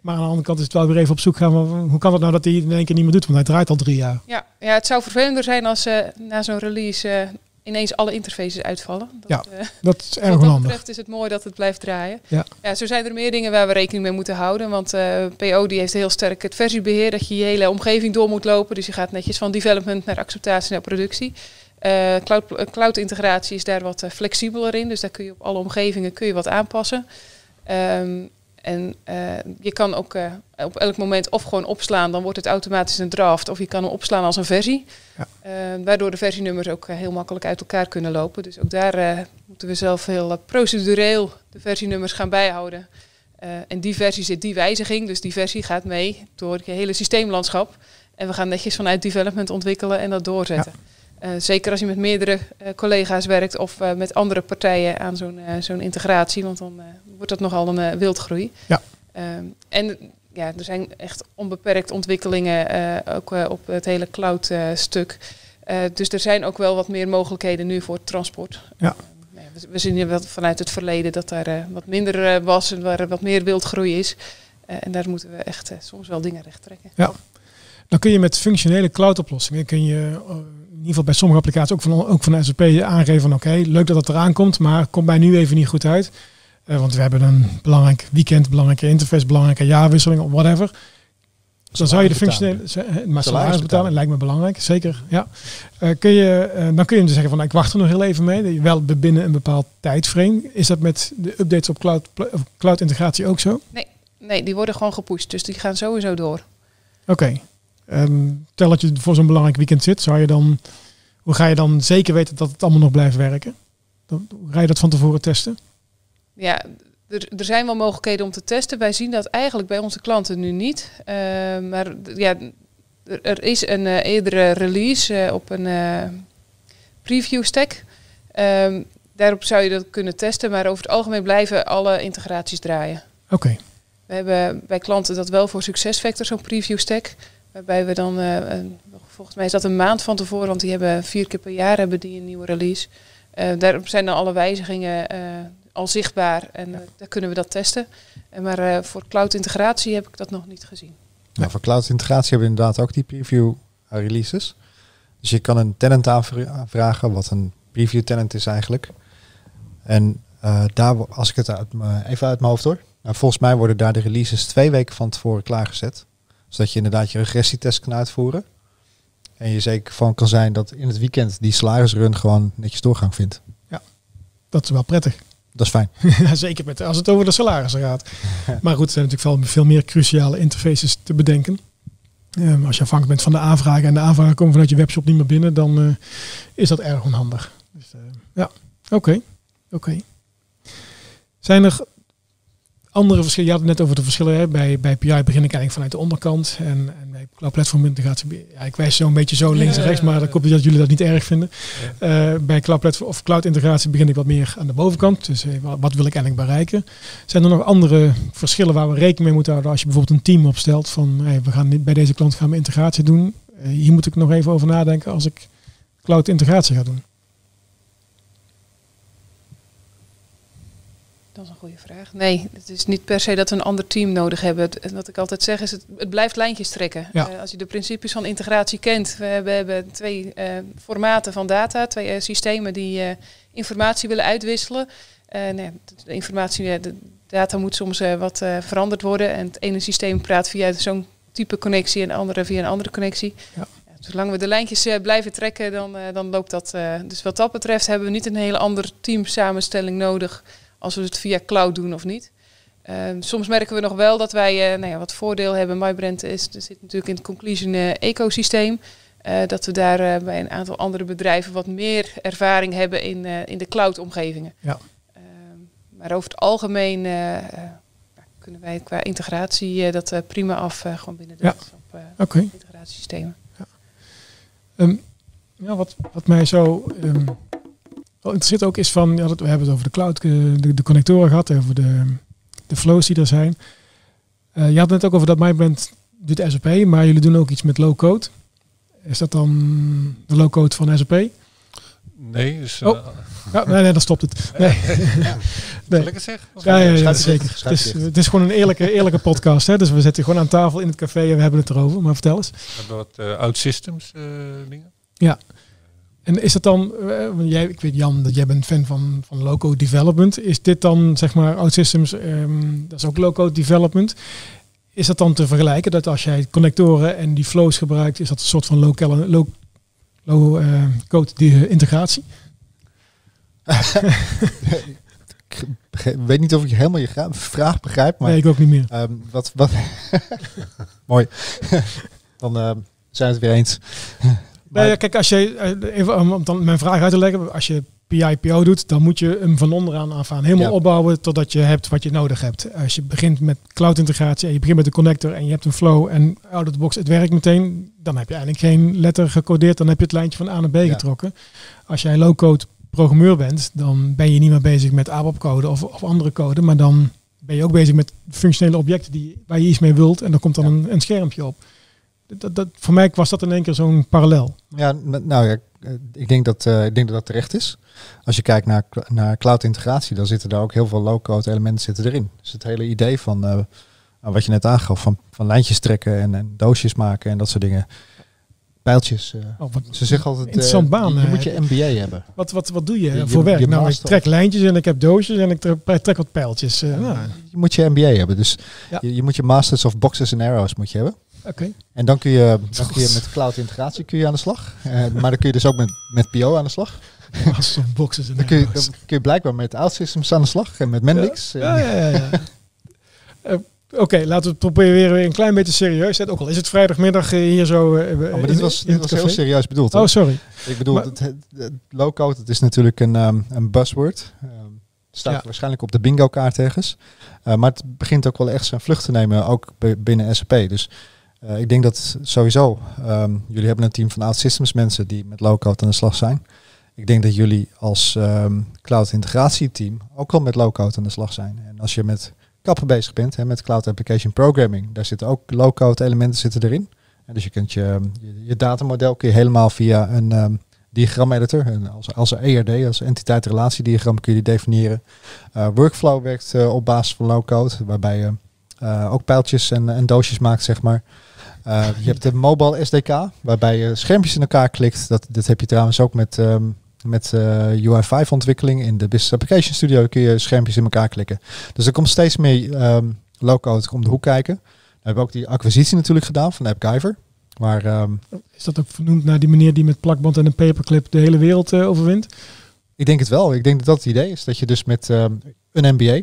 Maar aan de andere kant is het wel weer even op zoek gaan. Hoe kan het nou dat hij in één keer niet meer doet? Want hij draait al drie jaar. Ja, ja het zou vervelender zijn als eh, na zo'n release eh, ineens alle interfaces uitvallen. Dat, Ja. eh, Dat is erg Wat dat betreft is het mooi dat het blijft draaien. Ja. zo zijn er meer dingen waar we rekening mee moeten houden. Want PO die heeft heel sterk het versiebeheer, dat je je hele omgeving door moet lopen. Dus je gaat netjes van development naar acceptatie naar productie. Cloud, cloud integratie is daar wat flexibeler in. Dus daar kun je op alle omgevingen kun je wat aanpassen. Ehm, en eh, je kan ook eh, op elk moment of gewoon opslaan, dan wordt het automatisch een draft. Of je kan hem opslaan als een versie. Ja. Eh, waardoor de versienummers ook heel makkelijk uit elkaar kunnen lopen. Dus ook daar moeten we zelf heel procedureel de versienummers gaan bijhouden. En die versie zit die wijziging, dus die versie gaat mee door je hele systeemlandschap. En we gaan netjes vanuit development ontwikkelen en dat doorzetten. Eh, zeker als je met meerdere eh, collega's werkt of eh, met andere partijen aan zo'n zo'n integratie, want dan wordt dat nogal een wildgroei. Ja. Ehm, en ja, er zijn echt onbeperkt ontwikkelingen ook op het hele cloud stuk. Eh, dus er zijn ook wel wat meer mogelijkheden nu voor transport. Ja. Eh, nou ja, we, we zien wel vanuit het verleden dat daar wat minder was en waar wat meer wildgroei is. En daar moeten we echt soms wel dingen recht trekken. Dan kun je met functionele cloud oplossingen, kun je in ieder geval bij sommige applicaties ook van, ook van SAP aangeven van oké, leuk dat het eraan komt, maar komt mij nu even niet goed uit. Eh, want we hebben een belangrijk weekend, belangrijke interface, belangrijke jaarwisseling of whatever. Dan zou je de functionele, z- eh, maar salaris betalen lijkt me belangrijk, zeker. Ja. Eh, kun je, eh, dan kun je dus zeggen van ik wacht er nog heel even mee, dat je wel binnen een bepaald tijdframe. Is dat met de updates op cloud, of cloud integratie ook zo? Nee, die worden gewoon gepusht, dus die gaan sowieso door. Oké. Ehm, stel dat je voor zo'n belangrijk weekend zit, zou je dan, hoe ga je dan zeker weten dat het allemaal nog blijft werken? Dan, hoe ga je dat van tevoren testen? Ja, er, er zijn wel mogelijkheden om te testen. Wij zien dat eigenlijk bij onze klanten nu niet. Eh, maar ja, er, er is een eh, eerdere release eh, op een eh, preview stack. Ehm, daarop zou je dat kunnen testen, maar over het algemeen blijven alle integraties draaien. Oké. We hebben bij klanten dat wel voor SuccessFactors, zo'n preview stack. Waarbij we dan, eh, een- volgens mij is dat een maand van tevoren, want die hebben vier keer per jaar hebben die een nieuwe release. Eh, daarop zijn dan alle wijzigingen eh, al zichtbaar en eh, daar kunnen we dat testen. En maar eh, voor cloud integratie heb ik dat nog niet gezien. Voor cloud integratie hebben we inderdaad ook die preview eh, releases. Dus je kan een tenant aanvra- aanvragen, wat een preview tenant is eigenlijk. En eh, daar, als ik het uit, even uit mijn hoofd hoor. Nou, volgens mij worden daar de releases twee weken van tevoren klaargezet. Zodat je inderdaad je regressietest kan uitvoeren. En je zeker van kan zijn dat in het weekend die salarisrun gewoon netjes doorgang vindt. Dat is wel prettig. Dat is fijn. Ja, Zeker met, als het over de salarissen gaat. Maar goed, er zijn natuurlijk veel, veel meer cruciale interfaces te bedenken. Ehm, als je afhankelijk bent van de aanvragen en de aanvragen komen vanuit je webshop niet meer binnen, dan eh, is dat erg onhandig. Dus, eh, ja, oké. Oké. Zijn er andere verschillen? Je had het net over de verschillen. Hè? Bij, bij PI begin ik eigenlijk vanuit de onderkant. En, en bij Cloud Platform Integratie, ja, ik wijs zo een beetje zo links en rechts, maar ik hoop dat jullie dat niet erg vinden. Eh, bij Cloud Platform of Cloud Integratie begin ik wat meer aan de bovenkant. Dus eh, wa- wat wil ik eigenlijk bereiken? Zijn er nog andere verschillen waar we rekening mee moeten houden als je bijvoorbeeld een team opstelt van hey, we gaan bij deze klant gaan we integratie doen. Eh, hier moet ik nog even over nadenken als ik cloud integratie ga doen. Dat is een goede vraag. Nee, het is niet per se dat we een ander team nodig hebben. Het, wat ik altijd zeg is, het, het blijft lijntjes trekken. Ja. Eh, als je de principes van integratie kent. We hebben, we hebben twee eh, formaten van data, twee eh, systemen die informatie willen uitwisselen. Nee, de informatie, de data moet soms wat veranderd worden. En het ene systeem praat via zo'n type connectie en de andere via een andere connectie. Ja. Zolang we de lijntjes blijven trekken, dan, dan loopt dat. dus wat dat betreft hebben we niet een hele andere teamsamenstelling nodig als we het via cloud doen of niet. Ehm, soms merken we nog wel dat wij eh, nou ja, wat voordeel hebben. MyBrand is, er zit natuurlijk in het conclusion eh, ecosysteem. Eh, dat we daar bij een aantal andere bedrijven wat meer ervaring hebben in, in de cloud-omgevingen. Ja. Ehm, maar over het algemeen kunnen wij qua integratie dat prima af, gewoon binnen de Ja. op, Oké. integratiesystemen. Ehm, ja, wat, wat mij zo ehm, wel interesseert ook is van, ja, dat, we hebben het over de cloud, eh, de, de connectoren gehad, over de, de flows die er zijn. Eh, je had het net ook over dat MyBrand doet SAP, maar jullie doen ook iets met low code. Is dat dan de low code van SAP? Nee, dus... Oh. eh, Ja, nee, nee, dan stopt het. Nee. Zal ik het zeggen? Ja, ja, ja, zeker. Het is, het is gewoon een eerlijke, eerlijke podcast. Hè? Dus we zitten gewoon aan tafel in het café en we hebben het erover. Maar vertel eens. We hebben wat eh oud systems eh, dingen. En is dat dan, eh, want jij, ik weet Jan dat jij bent fan van, van low-code development. Is dit dan, zeg maar, OutSystems, ehm dat is ook low-code development. Is dat dan te vergelijken dat als jij connectoren en die flows gebruikt, is dat een soort van low-code low, low, eh, code die, integratie? Ik weet niet of ik helemaal je vraag begrijp, maar nee, ik ook niet meer. ehm, wat, wat mooi. Dan ehm, zijn we het weer eens. Maar- Nee, kijk, als je, eh, even om, om dan mijn vraag uit te leggen, als je PIPO doet, dan moet je hem van onderaan af aan helemaal Ja. opbouwen totdat je hebt wat je nodig hebt. Als je begint met cloud integratie en je begint met een connector en je hebt een flow en out of the box het werkt meteen, dan heb je eigenlijk geen letter gecodeerd, dan heb je het lijntje van A naar B Ja. getrokken. Als jij low-code programmeur bent, dan ben je niet meer bezig met ABAP-code of, of andere code, maar dan ben je ook bezig met functionele objecten die, waar je iets mee wilt en dan komt dan Ja. een, een schermpje op. Dat, dat, voor mij was dat in één keer zo'n parallel. Ja, nou ja, eh, ik denk dat, eh, ik denk dat dat terecht is. Als je kijkt naar, naar cloud integratie, dan zitten daar ook heel veel low-code elementen zitten erin. Dus het hele idee van eh, nou, wat je net aangaf, van, van lijntjes trekken en, en doosjes maken en dat soort dingen. Pijltjes. Oh, wat, Ze zeggen altijd, Interessant baan, je, je moet je MBA hebben. Wat, wat, wat doe je, Je- voor werk? je nou, ik trek lijntjes en ik heb doosjes en ik trek, trek wat pijltjes. Nou, Je moet je MBA hebben. Dus Ja. je moet je Masters of Boxes and Arrows moet je hebben. Oké. En dan kun je, dan kun je met cloud integratie kun je aan de slag. Eh, maar dan kun je dus ook met, met PO aan de slag. Als zo'n boxes en Dan kun, je, dan kun je blijkbaar met OutSystems aan de slag. En met Mendix. En- Ja, ja, ja. ja. Eh, Oké, laten we het proberen weer een klein beetje serieus. te Ook al is het vrijdagmiddag eh, hier zo. eh, Oh, maar in- dit was, dit was heel serieus bedoeld. Oh, sorry. Ik bedoel, maar- het, het, het low-code het is natuurlijk een, ehm, een buzzword. Ehm staat Ja. waarschijnlijk op de bingo kaart ergens. Eh, maar het begint ook wel echt zijn vlucht te nemen, ook binnen SAP. Dus eh, ik denk dat sowieso, ehm, jullie hebben een team van OutSystems mensen die met low-code aan de slag zijn. Ik denk dat jullie als ehm, cloud integratieteam ook al met low-code aan de slag zijn. En als je met kappen bezig bent, hè, met cloud application programming, daar zitten ook low-code elementen zitten erin. En dus je kunt je, je, je datamodel kun je helemaal via een ehm diagrameditor, een, als, als een ERD, als entiteit-relatiediagram kun je die definiëren. Eh, workflow werkt eh, op basis van low-code, waarbij je ook pijltjes en, en doosjes maakt, zeg maar. Eh, je hebt de mobile SDK, waarbij je schermpjes in elkaar klikt. Dat, dat heb je trouwens ook met, ehm, met eh, UI5 ontwikkeling. In de Business Application Studio kun je schermpjes in elkaar klikken. Dus er komt steeds meer ehm, low-code om de hoek kijken. We hebben ook die acquisitie natuurlijk gedaan van AppGyver. Maar ehm, Is dat ook vernoemd naar die meneer die met plakband en een paperclip de hele wereld eh, overwint? Ik denk het wel. Ik denk dat dat het idee is. Dat je dus met ehm, een MBA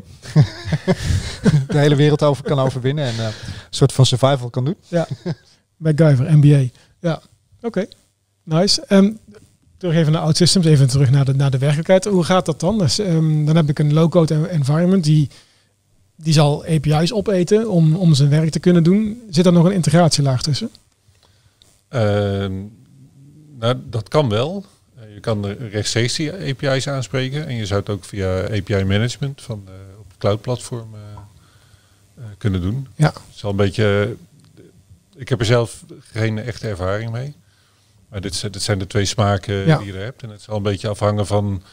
de hele wereld over kan overwinnen. En eh, een soort van survival kan doen. Bij Guyver, MBA. Ja, oké. Nice. Ehm, terug even naar OutSystems, even terug naar de, naar de werkelijkheid. Hoe gaat dat dan? Dus, ehm, dan heb ik een low-code en- environment die, die zal API's opeten om, om zijn werk te kunnen doen. Zit daar nog een integratielaag tussen? Ehm, nou, dat kan wel. Je kan rechtstreeks die API's aanspreken. En je zou het ook via API management van, eh, op het cloud platform eh, eh, kunnen doen. Ja. Het is al een beetje. Ik heb er zelf geen echte ervaring mee. Maar dit, zijn- dit zijn de twee smaken Ja. die je er hebt. En het zal een beetje afhangen van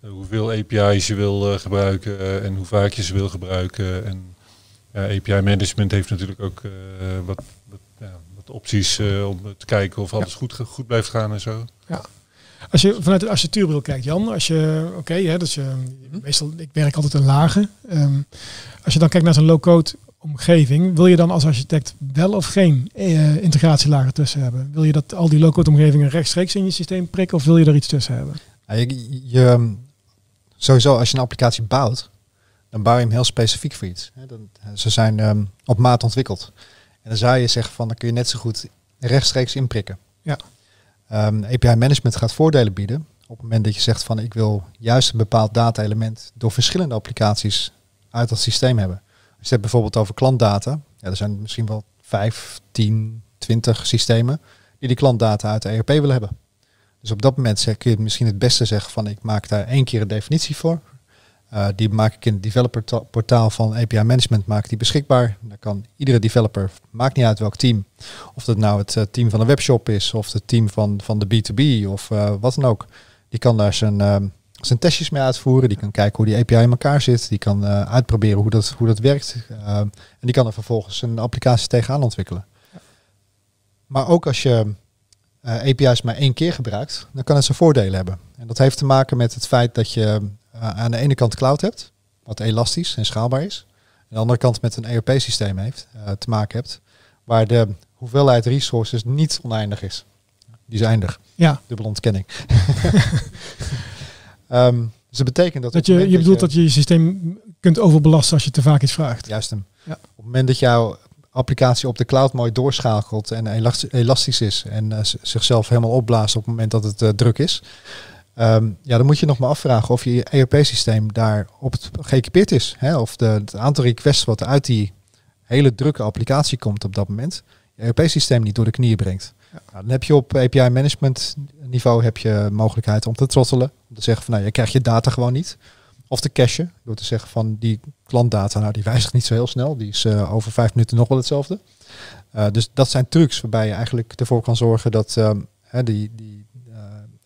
hoeveel API's je wil gebruiken en hoe vaak je ze wil gebruiken. En ja, API management heeft natuurlijk ook wat, wat, ja, wat opties om te kijken of alles goed, goed blijft gaan en zo. Als je vanuit de architectuurbril kijkt, Jan, als je, oké, hè, dus je, meestal, ik werk altijd in lagen. Ehm, als je dan kijkt naar zo'n low-code omgeving, wil je dan als architect wel of geen eh, integratielagen tussen hebben? Wil je dat al die low-code omgevingen rechtstreeks in je systeem prikken of wil je er iets tussen hebben? Ja, je, je- sowieso, als je een applicatie bouwt, dan bouw je hem heel specifiek voor iets. Hè. Dan, ze zijn ehm, op maat ontwikkeld. En dan zou je zeggen van, dan kun je net zo goed rechtstreeks inprikken. Ja. Ehm, API management gaat voordelen bieden op het moment dat je zegt van, ik wil juist een bepaald data-element door verschillende applicaties uit dat systeem hebben. Als je het hebt bijvoorbeeld over klantdata, ja, er zijn misschien wel 5, 10, 20 systemen die die klantdata uit de ERP willen hebben. Dus op dat moment kun je misschien het beste zeggen van ik maak daar één keer een definitie voor. Eh, die maak ik in het developer ta- portaal van API Management maak die beschikbaar. Dan kan iedere developer, maakt niet uit welk team, of dat nou het eh, team van een webshop is of het team van, van de B2B of eh, wat dan ook. Die kan daar zijn, ehm, zijn testjes mee uitvoeren. Die kan kijken hoe die API in elkaar zit. Die kan uitproberen hoe dat, hoe dat werkt. Eh, en die kan er vervolgens een applicatie tegenaan ontwikkelen. Maar ook als je API's maar één keer gebruikt, dan kan het zijn voordelen hebben. En dat heeft te maken met het feit dat je aan de ene kant cloud hebt, wat elastisch en schaalbaar is. Aan de andere kant met een ERP-systeem heeft, eh, te maken hebt, waar de hoeveelheid resources niet oneindig is. Die is eindig. Ja, Dubbele ontkenning. Ehm, dus dat betekent dat... je, je bedoelt dat je je systeem kunt overbelasten als je te vaak iets vraagt. Juist hem. Ja. Op het moment dat jouw applicatie op de cloud mooi doorschakelt en elas- elastisch is en eh, zichzelf helemaal opblaast op het moment dat het eh, druk is, ehm, ja, dan moet je nog maar afvragen of je ERP-systeem daar op het geëquipeerd is. Hè? Of de, het aantal requests wat uit die hele drukke applicatie komt op dat moment, je ERP-systeem niet door de knieën brengt. Nou, dan heb je op API management niveau heb je mogelijkheid om te trottelen. Om te zeggen van nou, je krijgt je data gewoon niet. Of te cachen, door te zeggen van die klantdata, nou die wijzigt niet zo heel snel. Die is eh, over vijf minuten nog wel hetzelfde. Eh, dus dat zijn trucs waarbij je eigenlijk ervoor kan zorgen dat ehm, die, die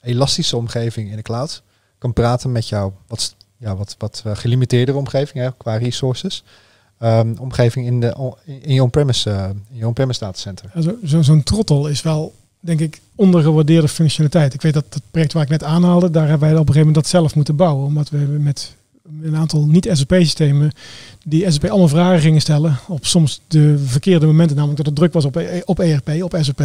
elastische omgeving in de cloud kan praten met jouw wat, ja, wat, wat eh, gelimiteerdere omgeving hè, qua resources. Ehm, omgeving in, de, in je on-premise je on-premise datacenter. Zo- zo- Zo'n trottel is wel, denk ik, ondergewaardeerde functionaliteit. Ik weet dat het project waar ik net aanhaalde, daar hebben wij op een gegeven moment dat zelf moeten bouwen. Omdat we met een aantal niet-SAP-systemen die SAP allemaal vragen gingen stellen. Op soms de verkeerde momenten, namelijk dat het druk was op, E- op ERP, op SAP.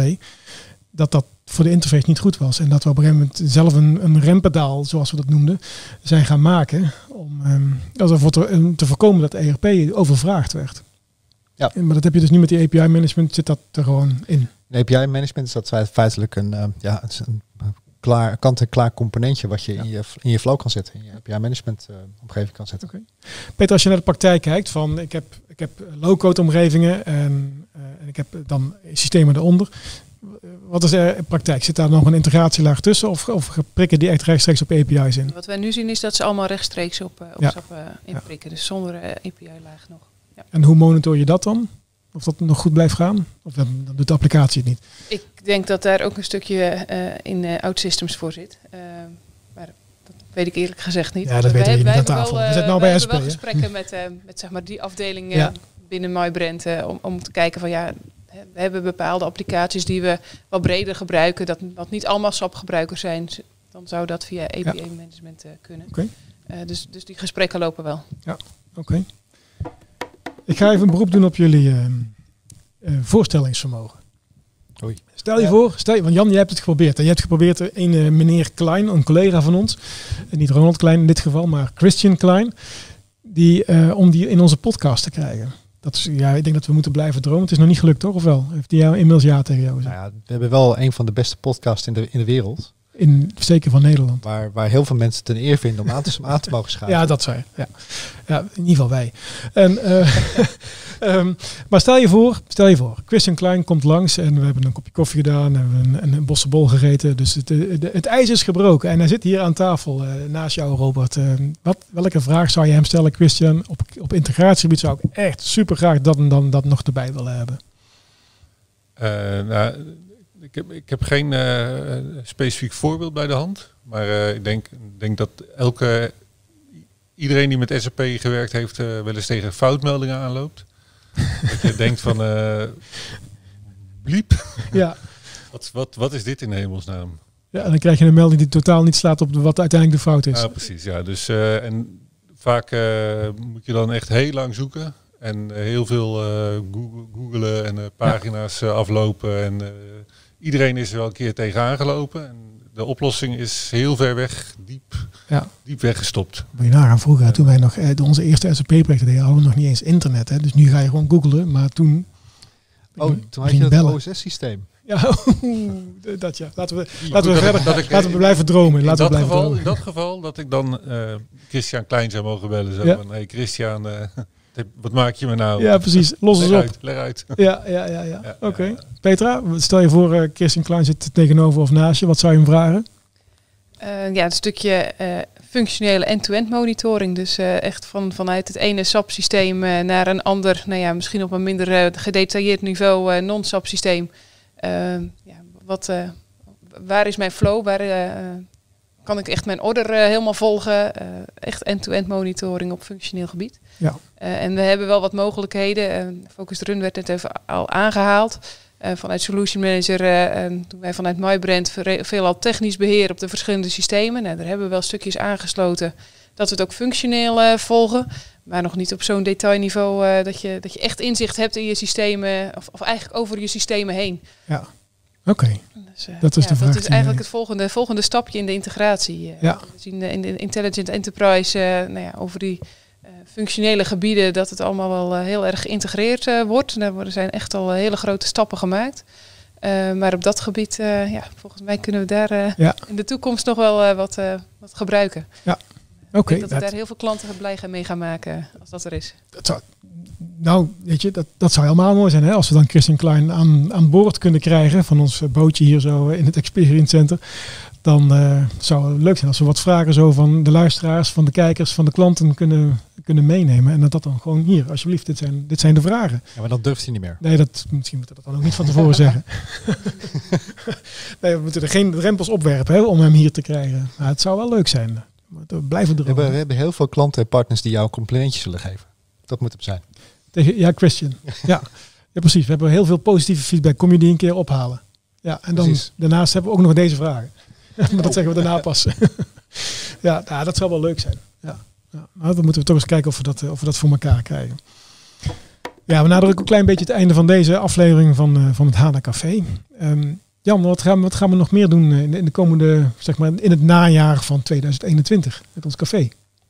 Dat dat voor de interface niet goed was. En dat we op een gegeven moment zelf een, een rempedaal, zoals we dat noemden, zijn gaan maken. Om dat ervoor te, om te voorkomen dat ERP overvraagd werd. Ja. Maar dat heb je dus nu met die API management, zit dat er gewoon in. In API management is dat feit- feitelijk een, eh, ja, het is een klaar, kant-en-klaar componentje wat je, in je in je flow kan zetten, in je API management eh, omgeving kan zetten. Peter, als je naar de praktijk kijkt, van ik heb, ik heb low-code omgevingen en, eh, en ik heb dan systemen eronder. Wat is er in praktijk? Zit daar nog een integratielaag tussen of, of prikken die echt rechtstreeks op API's in? Wat wij nu zien is dat ze allemaal rechtstreeks op, eh, op Ja. SAP eh, inprikken. Dus zonder eh, API-laag nog. En hoe monitor je dat dan? Of dat nog goed blijft gaan? Of dan, dan doet de applicatie het niet? Ik denk dat daar ook een stukje in eh OutSystems voor zit. Maar dat weet ik eerlijk gezegd niet. Ja, dat weten we niet aan tafel. We zitten nou bij hebben wel gesprekken met, met zeg maar, die afdeling Ja. binnen MyBrand. om, om te kijken van ja, we hebben bepaalde applicaties die we wat breder gebruiken. Dat, dat niet allemaal SAP-gebruikers zijn. Dan zou dat via APA-management kunnen. Oké. dus, dus die gesprekken lopen wel. Oké. Ik ga even een beroep doen op jullie ehm, eh, voorstellingsvermogen. Oei. Stel je Ja. voor, stel je, want Jan, je hebt het geprobeerd. En je hebt geprobeerd eh, een eh, meneer Klein, een collega van ons, niet Ronald Klein in dit geval, maar Christian Klein, die, eh, om die in onze podcast te krijgen. Dat is, ja, ik denk dat we moeten blijven dromen. Het is nog niet gelukt, toch? Of wel? Heeft hij jou inmiddels ja tegen jou Nou gezegd? ja, we hebben wel een van de beste podcasts in de, in de wereld. In, zeker van Nederland. Waar, waar heel veel mensen ten eer vinden om aan te, aan te mogen schuiven. Ja, dat zei ja. ja, in ieder geval wij. En, eh, ehm, maar stel je voor, stel je voor, Christian Klein komt langs en we hebben een kopje koffie gedaan, en we hebben een, een bossenbol gegeten. Dus het, eh, de- het ijs is gebroken en hij zit hier aan tafel eh, naast jou, Robert. Eh, wat, welke vraag zou je hem stellen, Christian? Op, op integratiegebied zou ik echt super graag dat en dan dat nog erbij willen hebben. Nou, heb, ik heb geen eh, specifiek voorbeeld bij de hand. Maar eh, ik denk, denk dat elke, iedereen die met SAP gewerkt heeft, eh, wel eens tegen foutmeldingen aanloopt. dat je denkt van, eh bliep, Ja. wat, wat, wat is dit in de hemelsnaam? ja, en dan krijg je een melding die totaal niet slaat op wat uiteindelijk de fout is. Ja, precies. Ja. Dus, eh, en vaak eh, moet je dan echt heel lang zoeken. En heel veel eh, googlen, googelen en eh, pagina's aflopen. En eh, iedereen is er wel een keer tegenaan gelopen. En de oplossing is heel ver weg, diep, Ja. diep weggestopt. Moet je nagaan, vroeger, toen wij nog eh, onze eerste SAP-projecten deden, hadden we nog niet eens internet. Hè? Dus nu ga je gewoon googlen, maar toen... Oh, toen had ging je het bellen. OSS-systeem. Ja, dat ja. Laten we, laten we goed, dat verder ik- dat ik, laten we blijven dromen. In Laten we dat, blijven geval, dromen. in dat geval dat ik dan eh, Christian Klein zou mogen bellen. Zo Ja. van, hey Christian, eh, wat maak je me nou? Ja, precies. Los eens op. uit, leg uit. Ja, ja, ja. ja. Ja, Oké. ja. Petra, stel je voor, eh Christian Klein zit tegenover of naast je. Wat zou je hem vragen? Eh, ja, een stukje eh, functionele end-to-end monitoring. Dus eh, echt van, vanuit het ene SAP-systeem eh, naar een ander, nou ja, misschien op een minder eh, gedetailleerd niveau eh, non-SAP-systeem. Ja, wat, eh, waar is mijn flow? Waar eh, kan ik echt mijn order eh, helemaal volgen? Eh, echt end-to-end monitoring op functioneel gebied. Ja. Eh, en we hebben wel wat mogelijkheden. Focus Run werd net even al aangehaald. Eh, vanuit Solution Manager eh, en doen wij vanuit MyBrand veelal technisch beheer op de verschillende systemen. Nou, daar hebben we wel stukjes aangesloten dat we het ook functioneel volgen. Maar nog niet op zo'n detailniveau dat, je, dat je echt inzicht hebt in je systemen. Of, of eigenlijk over je systemen heen. Oké. Dus, eh, Dat is ja, de vraag Dat is eigenlijk eh, het volgende, volgende stapje in de integratie. eh. Ja. We zien in de Intelligent Enterprise nou ja, over die functionele gebieden dat het allemaal wel heel erg geïntegreerd wordt. Daar worden- zijn echt al hele grote stappen gemaakt. Maar op dat gebied, ja, volgens mij kunnen we daar Ja. in de toekomst nog wel wat, wat gebruiken. Oké. Ik denk dat we dat- daar heel veel klanten blij gaan mee gaan maken als dat er is. dat zou, nou, weet je, dat, dat zou helemaal mooi zijn hè? als we dan Christian Klein aan, aan boord kunnen krijgen van ons eh, bootje hier zo eh, in het Experience Center. Dan eh, zou het leuk zijn als we wat vragen zo van de luisteraars, van de kijkers, van de klanten kunnen, kunnen meenemen. En dat dat dan gewoon hier, alsjeblieft, dit zijn, dit zijn de vragen. Ja, maar dan durft hij niet meer. Nee, dat, misschien moeten we dat dan ook niet van tevoren zeggen. nee, we moeten er geen drempels opwerpen hè, om hem hier te krijgen. Maar het zou wel leuk zijn. Blijven We hebben, we hebben heel veel klanten en partners die jou een complimentje zullen geven. Dat moet hem zijn. Tegen, ja, Christian. Ja. ja, precies. We hebben heel veel positieve feedback. Kom je die een keer ophalen? Ja, en dan Precies. daarnaast hebben we ook nog deze vragen. maar dat zeggen we daarna pas. ja, nou, dat zou wel leuk zijn. Ja. Ja, maar dan moeten we toch eens kijken of we dat, eh, of we dat voor elkaar krijgen. Ja, we naderen ook een klein beetje het einde van deze aflevering van, eh, van het Hana Café. Ehm, Jan, wat gaan, we, wat gaan we nog meer doen eh, in de, in de komende, zeg maar, in het najaar van 2021 met ons café?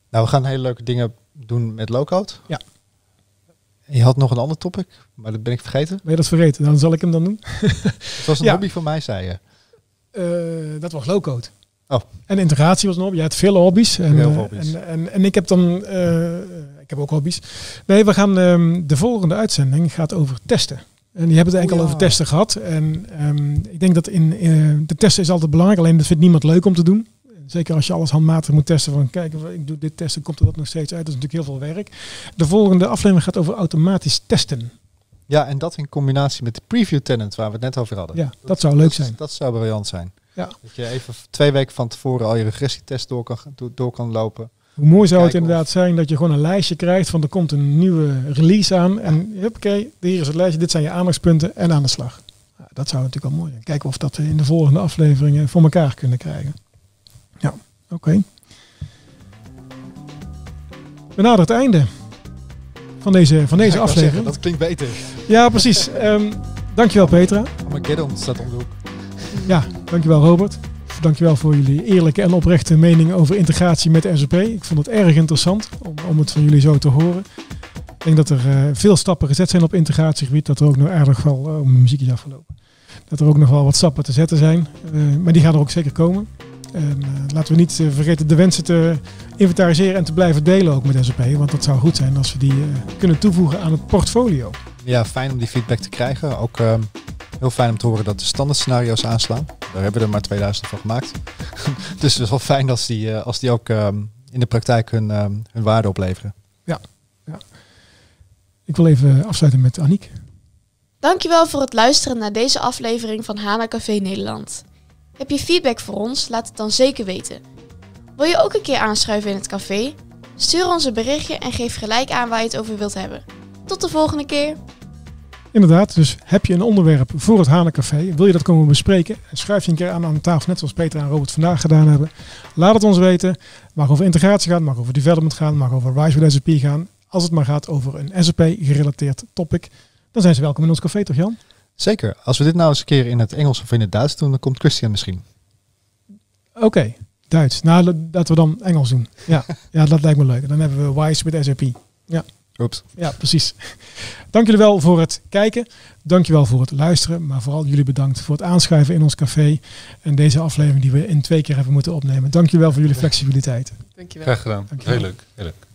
Nou, we gaan hele leuke dingen doen met low-code. Ja. Je had nog een ander topic, maar dat ben ik vergeten. Ben je dat vergeten? Dan zal ik hem dan doen. Het was een Ja. hobby van mij, zei je. Eh, dat was low-code. Oh. En integratie was een hobby. Je hebt veel hobby's. En, Heel veel eh, hobby's. En, en, en ik heb dan... ik heb ook hobby's. Nee, we gaan... ehm, de volgende uitzending gaat over testen. En die hebben het eigenlijk Oh, ja. over testen gehad. En ehm, ik denk dat in... eh, de testen is altijd belangrijk. Alleen dat vindt niemand leuk om te doen. Zeker als je alles handmatig moet testen. Van kijk, ik doe dit testen, komt er dat nog steeds uit. Dat is natuurlijk heel veel werk. De volgende aflevering gaat over automatisch testen. Ja, en dat in combinatie met de preview tenant waar we het net over hadden. Ja, dat zou leuk dat, zijn. Dat zou briljant zijn. Ja. Dat je even twee weken van tevoren al je regressietest door kan, door kan lopen. Hoe mooi zou het inderdaad zijn dat je gewoon een lijstje krijgt van er komt een nieuwe release aan. En oké, hier is het lijstje, dit zijn je aandachtspunten en aan de slag. Ja, dat zou natuurlijk wel mooi zijn. Kijken of we dat in de volgende afleveringen voor elkaar kunnen krijgen. Oké. We naderen het einde van deze, van deze Ja, aflevering. zeggen, dat klinkt beter. Ja, precies. Ehm, dankjewel Petra. Armageddon staat om de hoek. Ja, dankjewel Robert. Dankjewel voor jullie eerlijke en oprechte mening over integratie met de SAP. Ik vond het erg interessant om, om het van jullie zo te horen. Ik denk dat er eh, veel stappen gezet zijn op integratiegebied. Dat er ook nog aardig wel, oh, mijn muziek is afgelopen. Dat er ook nog wel wat stappen te zetten zijn. Eh, maar die gaan er ook zeker komen. En laten we niet vergeten de wensen te inventariseren en te blijven delen ook met SAP. Want dat zou goed zijn als we die kunnen toevoegen aan het portfolio. Ja, fijn om die feedback te krijgen. Ook heel fijn om te horen dat de standaard scenario's aanslaan. Daar hebben we er maar 2000 van gemaakt. dus het is wel fijn als die, eh, als die ook ehm, in de praktijk hun, ehm, hun waarde opleveren. Ik wil even afsluiten met Aniek. Dankjewel voor het luisteren naar deze aflevering van Hana Café Nederland. Heb je feedback voor ons? Laat het dan zeker weten. Wil je ook een keer aanschuiven in het café? Stuur ons een berichtje en geef gelijk aan waar je het over wilt hebben. Tot de volgende keer! Inderdaad, dus heb je een onderwerp voor het Hanencafé, wil je dat komen bespreken? Schuif je een keer aan aan de tafel, net zoals Peter en Robert vandaag gedaan hebben. Laat het ons weten. Het mag over integratie gaan, mag over development gaan, mag over Rise with SAP gaan. Als het maar gaat over een SAP-gerelateerd topic, dan zijn ze welkom in ons café, toch Jan? Zeker. Als we dit nou eens een keer in het Engels of in het Duits doen, dan komt Christian misschien. Oké, Duits. Nou, la- laten we dan Engels doen. Ja, ja, dat lijkt me leuk. Dan hebben we Wise with SAP. Oeps. Ja, precies. Dank jullie wel voor het kijken. Dank je wel voor het luisteren. Maar vooral jullie bedankt voor het aanschuiven in ons café. En deze aflevering die we in twee keer hebben moeten opnemen. Dank je wel voor jullie flexibiliteit. Dankjewel. Graag gedaan. Dankjewel. Heel leuk. Heel leuk.